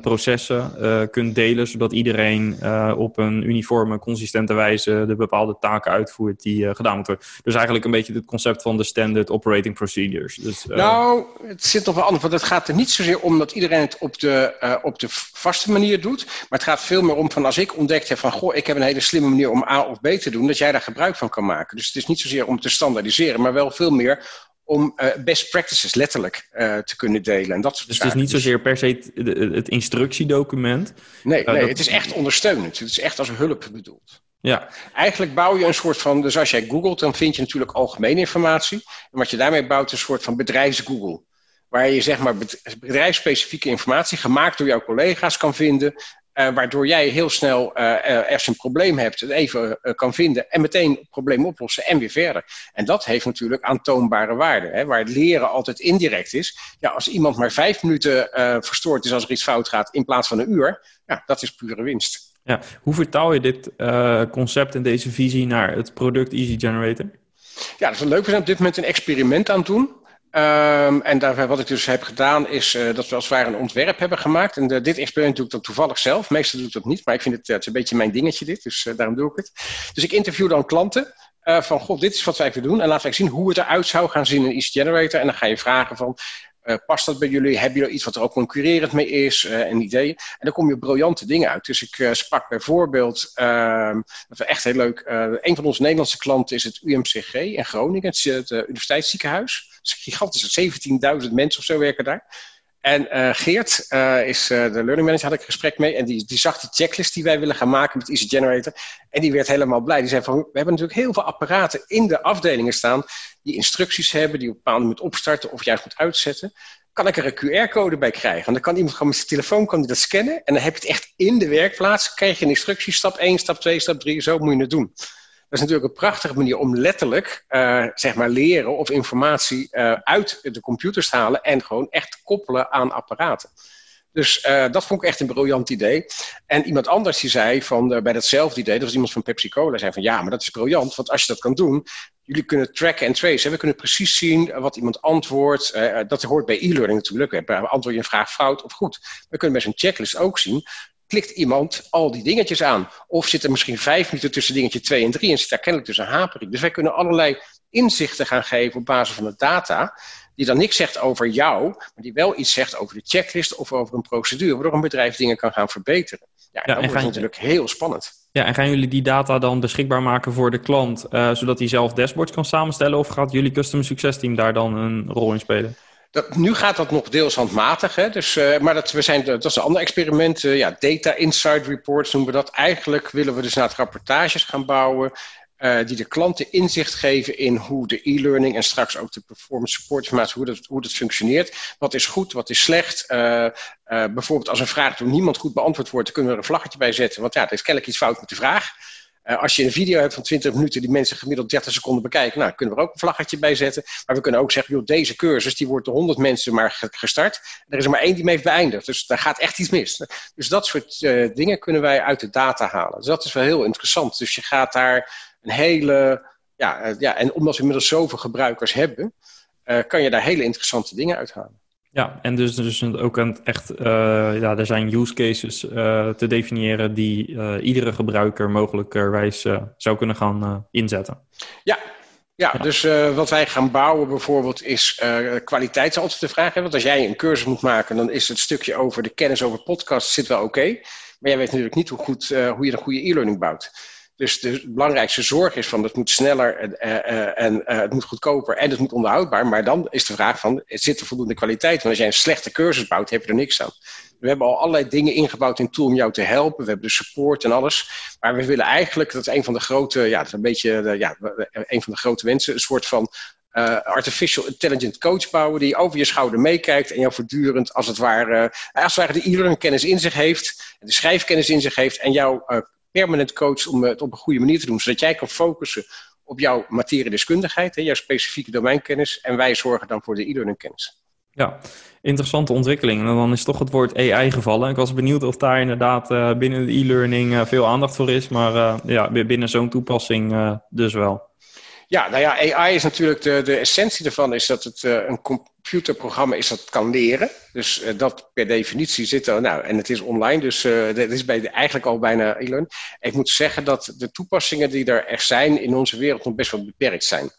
processen uh, kunt delen, zodat iedereen uh, op een uniforme, consistente wijze de bepaalde taken uitvoert die gedaan moeten worden. Dus eigenlijk een beetje het concept van de standard operating procedures. Dus, nou, het zit nog wel anders, want het gaat er niet zozeer om dat iedereen het op de, op de vaste manier doet, maar het gaat veel meer om van als ik ontdekt heb van, goh, ik heb een hele slimme manier om A of B te doen, dat jij daar gebruik van kan maken. Dus het is niet zozeer om te standaardiseren, maar wel veel meer om uh, best practices letterlijk uh, te kunnen delen. En dat dus het is niet zozeer per se het, het instructiedocument? Nee, uh, nee dat... het is echt ondersteunend. Het is echt als hulp bedoeld. Ja. Eigenlijk bouw je een soort van, dus als jij googelt, dan vind je natuurlijk algemene informatie. En wat je daarmee bouwt, is een soort van bedrijfsgoogle. Waar je zeg maar bedrijfsspecifieke informatie, gemaakt door jouw collega's, kan vinden. Uh, waardoor jij heel snel uh, je een probleem hebt, het even uh, kan vinden en meteen het probleem oplossen en weer verder. En dat heeft natuurlijk aantoonbare waarde. Hè, waar het leren altijd indirect is. Ja, als iemand maar vijf minuten verstoord is als er iets fout gaat in plaats van een uur, ja, dat is pure winst. Ja, hoe vertaal je dit concept en deze visie naar het product Easy Generator? Ja, dat is wel leuk. We zijn op dit moment een experiment aan het doen. Um, en daar, wat ik dus heb gedaan, is uh, dat we als het ware een ontwerp hebben gemaakt. En de, dit experiment doe ik dan toevallig zelf. Meestal doe ik dat niet, maar ik vind het, het is een beetje mijn dingetje dit. Dus uh, daarom doe ik het. Dus ik interview dan klanten. van, god, dit is wat wij willen doen. En laten we zien hoe het eruit zou gaan zien in Easy Generator. En dan ga je vragen van, past dat bij jullie? Hebben jullie iets wat er ook concurrerend mee is? Uh, en ideeën. En dan kom je briljante dingen uit. Dus ik uh, sprak bijvoorbeeld, ehm, dat was echt heel leuk. een van onze Nederlandse klanten is het UMCG in Groningen, het, het Universiteitsziekenhuis. Het is gigantisch, 17.000 mensen of zo werken daar. En uh, Geert uh, is uh, de learning manager, had ik een gesprek mee. En die, die zag die checklist die wij willen gaan maken met Easy Generator. En die werd helemaal blij. Die zei van, we hebben natuurlijk heel veel apparaten in de afdelingen staan. Die instructies hebben, die op een bepaalde moment opstarten of juist moet uitzetten. Kan ik er een QR-code bij krijgen? Want dan kan iemand gewoon met zijn telefoon kan die dat scannen. En dan heb je het echt in de werkplaats. Krijg je een instructie, stap 1, stap 2, stap 3. Zo moet je het doen. Dat is natuurlijk een prachtige manier om letterlijk uh, zeg maar leren of informatie uh, uit de computers te halen en gewoon echt koppelen aan apparaten. Dus uh, dat vond ik echt een briljant idee. En iemand anders die zei van bij datzelfde idee, dat was iemand van Pepsi Cola, zei van ja, maar dat is briljant, want als je dat kan doen, jullie kunnen tracken en tracen. We kunnen precies zien wat iemand antwoordt. Dat hoort bij e-learning natuurlijk. Antwoord je een vraag fout of goed. We kunnen met zo'n checklist ook zien klikt iemand al die dingetjes aan. Of zit er misschien vijf minuten tussen dingetje 2 en 3 en zit daar kennelijk dus een hapering. Dus wij kunnen allerlei inzichten gaan geven op basis van de data, die dan niks zegt over jou, maar die wel iets zegt over de checklist of over een procedure, waardoor een bedrijf dingen kan gaan verbeteren. Ja, ja dat wordt natuurlijk heel spannend. Ja, en gaan jullie die data dan beschikbaar maken voor de klant, uh, zodat hij zelf dashboards kan samenstellen? Of gaat jullie customer success team daar dan een rol in spelen? Nu gaat dat nog deels handmatig, hè? Dus, uh, maar dat, we zijn, dat is een ander experiment. Uh, ja, data insight reports noemen we dat. Eigenlijk willen we dus naar het rapportages gaan bouwen. Uh, die de klanten inzicht geven in hoe de e-learning en straks ook de performance support informatie, hoe dat, hoe dat functioneert. Wat is goed, wat is slecht. bijvoorbeeld als een vraag door niemand goed beantwoord wordt, kunnen we er een vlaggetje bij zetten. Want ja, er is kennelijk iets fout met de vraag. Uh, als je een video hebt van 20 minuten die mensen gemiddeld 30 seconden bekijken, nou, kunnen we er ook een vlaggetje bij zetten. Maar we kunnen ook zeggen, joh, deze cursus die wordt door 100 mensen maar gestart. Er is er maar één die hem heeft beëindigd. Dus daar gaat echt iets mis. Dus dat soort uh, dingen kunnen wij uit de data halen. Dus dat is wel heel interessant. Dus je gaat daar een hele. Ja, uh, ja en omdat we inmiddels zoveel gebruikers hebben, kan je daar hele interessante dingen uithalen. Ja, en dus, dus ook een echt, uh, ja, er zijn use cases uh, te definiëren die uh, iedere gebruiker mogelijkerwijs zou kunnen gaan inzetten. Ja, ja, ja. dus wat wij gaan bouwen bijvoorbeeld is kwaliteit is altijd de vraag. Hè? Want als jij een cursus moet maken, dan is het stukje over de kennis over podcast zit wel oké. Okay, maar jij weet natuurlijk niet hoe, goed, hoe je een goede e-learning bouwt. Dus de belangrijkste zorg is van het moet sneller en, uh, en uh, het moet goedkoper en het moet onderhoudbaar. Maar dan is de vraag van, zit er voldoende kwaliteit? Want als jij een slechte cursus bouwt, heb je er niks aan. We hebben al allerlei dingen ingebouwd in Tool om jou te helpen. We hebben de support en alles. Maar we willen eigenlijk, dat is een van de grote, ja, dat is een beetje, ja, een van de grote wensen, een soort van artificial intelligent coach bouwen die over je schouder meekijkt en jou voortdurend als het ware, als het ware de e-learning kennis in zich heeft, de schrijfkennis in zich heeft en jou permanent coacht om het op een goede manier te doen, zodat jij kan focussen op jouw materiedeskundigheid, hè, jouw specifieke domeinkennis en wij zorgen dan voor de e-learning kennis. Ja, interessante ontwikkeling. En dan is toch het woord AI gevallen. Ik was benieuwd of daar inderdaad binnen de e-learning veel aandacht voor is, maar ja, binnen zo'n toepassing dus wel. Ja, nou ja, AI is natuurlijk de, de essentie ervan is dat het uh, een computerprogramma is dat kan leren. Dus uh, dat per definitie zit er, nou, en het is online, dus uh, is bij de, eigenlijk al bijna e-learning. Ik moet zeggen dat de toepassingen die er echt zijn in onze wereld nog best wel beperkt zijn.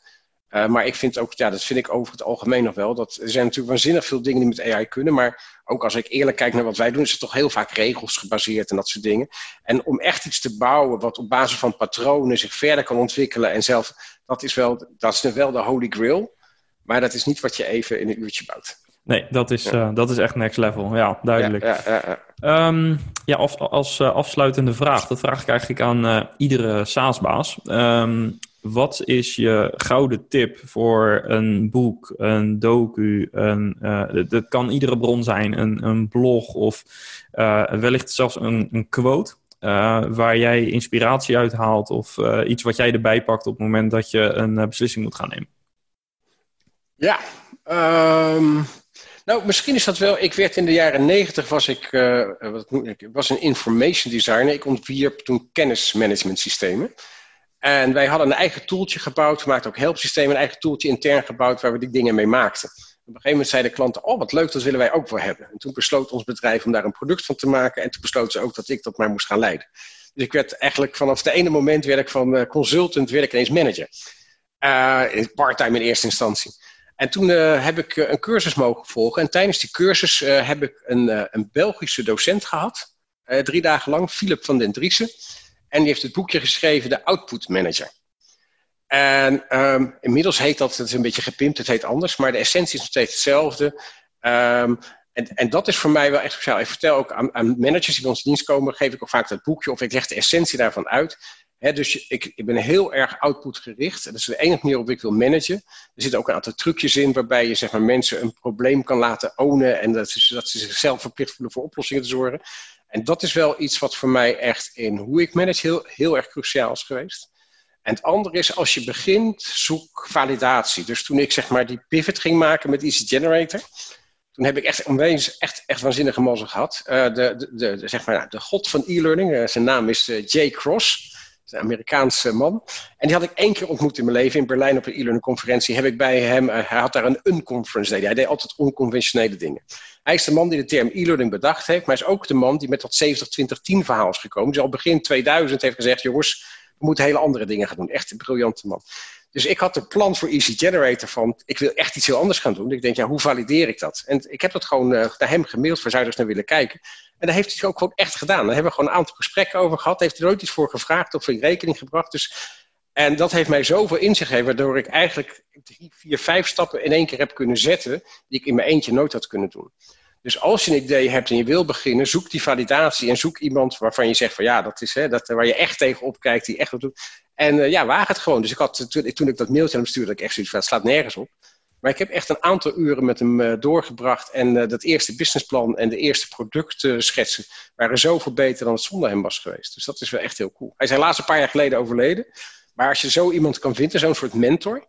Maar ik vind ook, ja, dat vind ik over het algemeen nog wel. Dat, er zijn natuurlijk waanzinnig veel dingen die met AI kunnen. Maar ook als ik eerlijk kijk naar wat wij doen, is het toch heel vaak regels gebaseerd en dat soort dingen. En om echt iets te bouwen wat op basis van patronen zich verder kan ontwikkelen en zelf, dat is wel, dat is wel de holy grail. Maar dat is niet wat je even in een uurtje bouwt. Nee, dat is, ja. uh, dat is echt next level. Ja, duidelijk. Ja, ja, ja, um, ja als, als uh, afsluitende vraag, dat vraag ik eigenlijk aan uh, iedere SaaS-baas. Um, wat is je gouden tip voor een boek, een docu? Een, dat kan iedere bron zijn, een, een blog of wellicht zelfs een, een quote. Waar jij inspiratie uit haalt of iets wat jij erbij pakt op het moment dat je een beslissing moet gaan nemen. Ja, um, nou, misschien is dat wel. Ik werd in de jaren negentig was ik, wat moet ik, was een information designer. Ik ontwierp toen kennismanagement systemen. En wij hadden een eigen toeltje gebouwd. We maakten ook helpsystemen, een eigen toeltje intern gebouwd waar we die dingen mee maakten. Op een gegeven moment zeiden klanten, oh wat leuk, dat willen wij ook wel hebben. En toen besloot ons bedrijf om daar een product van te maken. En toen besloten ze ook dat ik dat maar moest gaan leiden. Dus ik werd eigenlijk vanaf het ene moment werd van consultant, werd ik ineens manager. Uh, part-time in eerste instantie. En toen uh, heb ik een cursus mogen volgen. En tijdens die cursus heb ik een, een, Belgische docent gehad. drie dagen lang, Philip van den Driessen. En die heeft het boekje geschreven, de Output Manager. En um, inmiddels heet dat, het is een beetje gepimpt, het heet anders. Maar de essentie is nog steeds hetzelfde. Um, en, en, dat is voor mij wel echt speciaal. Ik vertel ook aan, aan managers die bij ons dienst komen, geef ik ook vaak dat boekje of ik leg de essentie daarvan uit. Dus ik, ik, ben heel erg output-gericht. Dat is de enige manier waarop ik wil managen. Er zitten ook een aantal trucjes in waarbij je zeg maar, mensen een probleem kan laten ownen. En dat, ze, dat ze zichzelf verplicht voelen voor oplossingen te zorgen. En dat is wel iets wat voor mij echt in hoe ik manage heel, heel erg cruciaal is geweest. En het andere is, als je begint, zoek validatie. Dus toen ik zeg maar die pivot ging maken met Easy Generator, toen heb ik echt, onwijs, echt, echt waanzinnige mazzel gehad. Uh, de, de, zeg maar, de god van e-learning, uh, zijn naam is uh, Jay Cross een Amerikaanse man. En die had ik één keer ontmoet in mijn leven in Berlijn op een e-learning conferentie. Heb ik bij hem, hij had daar een unconference. Hij deed altijd onconventionele dingen. Hij is de man die de term e-learning bedacht heeft, maar hij is ook de man die met dat 70-20-10 verhaal is gekomen. Dus al begin 2000 heeft gezegd: jongens, we moeten hele andere dingen gaan doen. Echt een briljante man. Dus ik had een plan voor Easy Generator van, ik wil echt iets heel anders gaan doen. Ik denk, ja, hoe valideer ik dat? En ik heb dat gewoon uh, naar hem gemaild, waar zou je dus naar willen kijken? En daar heeft hij het ook gewoon echt gedaan. Daar hebben we gewoon een aantal gesprekken over gehad. Heeft hij nooit iets voor gevraagd of in rekening gebracht. Dus, en dat heeft mij zoveel inzicht gegeven, waardoor ik eigenlijk drie, vier, vijf stappen in één keer heb kunnen zetten, die ik in mijn eentje nooit had kunnen doen. Dus als je een idee hebt en je wil beginnen, zoek die validatie en zoek iemand waarvan je zegt van ja, dat is hè, dat, waar je echt tegen kijkt, die echt wat doet. En uh, ja, waag het gewoon. Dus ik had, toen, toen ik dat mailtje aan hem stuurde, ik echt zoiets van, het slaat nergens op. Maar ik heb echt een aantal uren met hem uh, doorgebracht. En dat eerste businessplan en de eerste productschetsen waren zoveel beter dan het zonder hem was geweest. Dus dat is wel echt heel cool. Hij is helaas een paar jaar geleden overleden. Maar als je zo iemand kan vinden, zo'n soort mentor.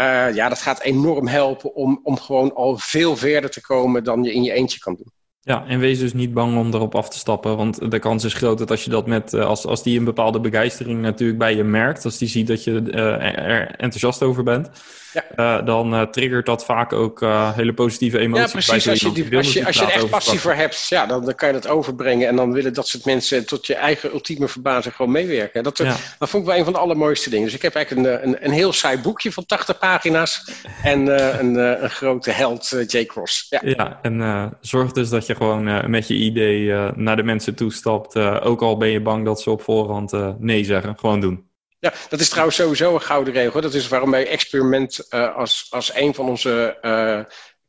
Uh, ja, dat gaat enorm helpen om, om gewoon al veel verder te komen dan je in je eentje kan doen. Ja, en wees dus niet bang om erop af te stappen. Want de kans is groot dat als je dat met, als, als die een bepaalde begeistering natuurlijk bij je merkt, als die ziet dat je uh, er enthousiast over bent, ja. Uh, dan uh, triggert dat vaak ook uh, hele positieve emoties. Ja, precies. Bij als je, die, als je, als je er echt passie voor hebt, ja, dan, dan, kan je dat overbrengen. En dan willen dat soort mensen tot je eigen ultieme verbazing gewoon meewerken. Dat, ja. dat vond ik wel een van de allermooiste dingen. Dus ik heb eigenlijk een, een, een heel saai boekje van 80 pagina's. En een, een grote held, J. Cross. Ja, ja en zorg dus dat je gewoon met je idee naar de mensen toestapt. ook al ben je bang dat ze op voorhand nee zeggen. Gewoon doen. Ja, dat is trouwens sowieso een gouden regel. Dat is waarom wij experiment uh, als, als een van onze uh,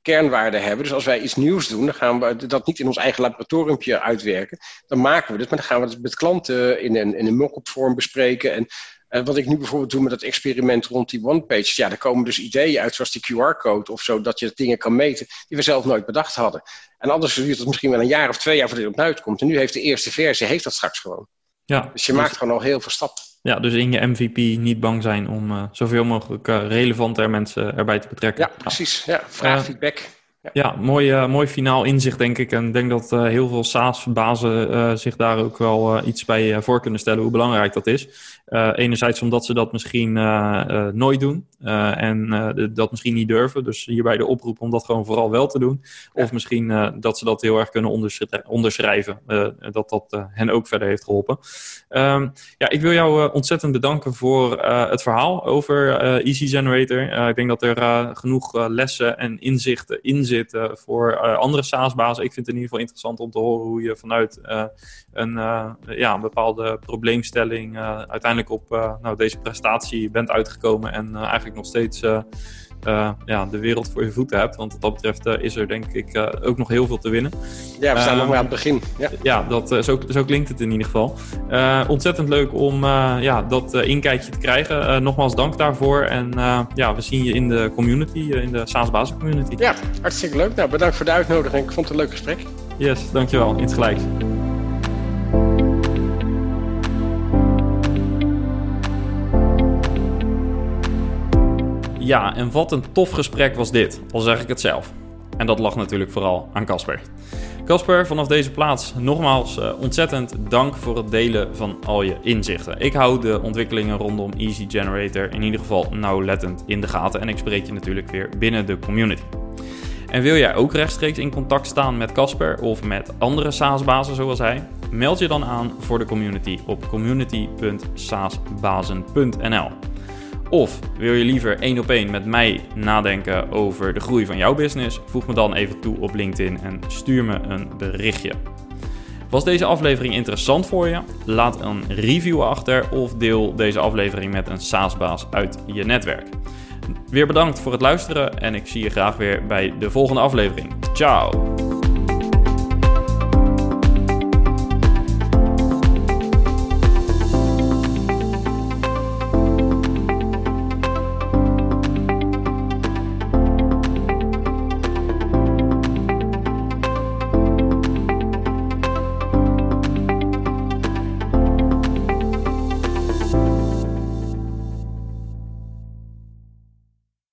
kernwaarden hebben. Dus als wij iets nieuws doen, dan gaan we dat niet in ons eigen laboratoriumpje uitwerken. Dan maken we het, maar dan gaan we het met klanten in een, in een mock-up vorm bespreken. En En wat ik nu bijvoorbeeld doe met dat experiment rond die one-page, ja, daar komen dus ideeën uit, zoals die QR-code of zo, dat je dingen kan meten, die we zelf nooit bedacht hadden. En anders duurt het misschien wel een jaar of twee jaar voordat het op uitkomt. En nu heeft de eerste versie heeft dat straks gewoon. Ja, dus je maakt gewoon al heel veel stappen. Ja, dus in je MVP niet bang zijn om uh, zoveel mogelijk uh, relevante mensen erbij te betrekken. Ja, precies. Ja, vraag, feedback. Ja, mooi, uh, mooi finaal inzicht, denk ik. En ik denk dat uh, heel veel SaaS-bazen uh, zich daar ook wel iets bij voor kunnen stellen hoe belangrijk dat is. enerzijds omdat ze dat misschien nooit doen en dat misschien niet durven. Dus hierbij de oproep om dat gewoon vooral wel te doen. Of misschien dat ze dat heel erg kunnen onderschrijven. dat dat hen ook verder heeft geholpen. Um, ja, ik wil jou ontzettend bedanken voor het verhaal over Easy Generator. ik denk dat er genoeg lessen en inzichten in voor uh, andere SaaS-bazen. Ik vind het in ieder geval interessant om te horen hoe je vanuit uh, een, uh, ja, een bepaalde probleemstelling uiteindelijk op nou, deze prestatie bent uitgekomen en eigenlijk nog steeds uh, ja, de wereld voor je voeten hebt. Want wat dat betreft uh, is er denk ik uh, ook nog heel veel te winnen. Ja, we staan nog maar aan het begin. Ja, ja dat, zo, zo klinkt het in ieder geval. ontzettend leuk om ja, dat inkijkje te krijgen. nogmaals dank daarvoor. En ja, we zien je in de community, in de SaaS Basis community. Ja, hartstikke leuk. Nou, bedankt voor de uitnodiging. Ik vond het een leuk gesprek. Yes, dankjewel. Iets Ja, en wat een tof gesprek was dit, al zeg ik het zelf. En dat lag natuurlijk vooral aan Casper. Casper, vanaf deze plaats nogmaals uh, ontzettend dank voor het delen van al je inzichten. Ik hou de ontwikkelingen rondom Easy Generator in ieder geval nauwlettend in de gaten en ik spreek je natuurlijk weer binnen de community. En wil jij ook rechtstreeks in contact staan met Casper of met andere SaaS-bazen zoals hij? Meld je dan aan voor de community op community.saasbazen.nl. Of wil je liever één op één met mij nadenken over de groei van jouw business? Voeg me dan even toe op LinkedIn en stuur me een berichtje. Was deze aflevering interessant voor je? Laat een review achter of deel deze aflevering met een SaaS-baas uit je netwerk. Weer bedankt voor het luisteren en ik zie je graag weer bij de volgende aflevering. Ciao!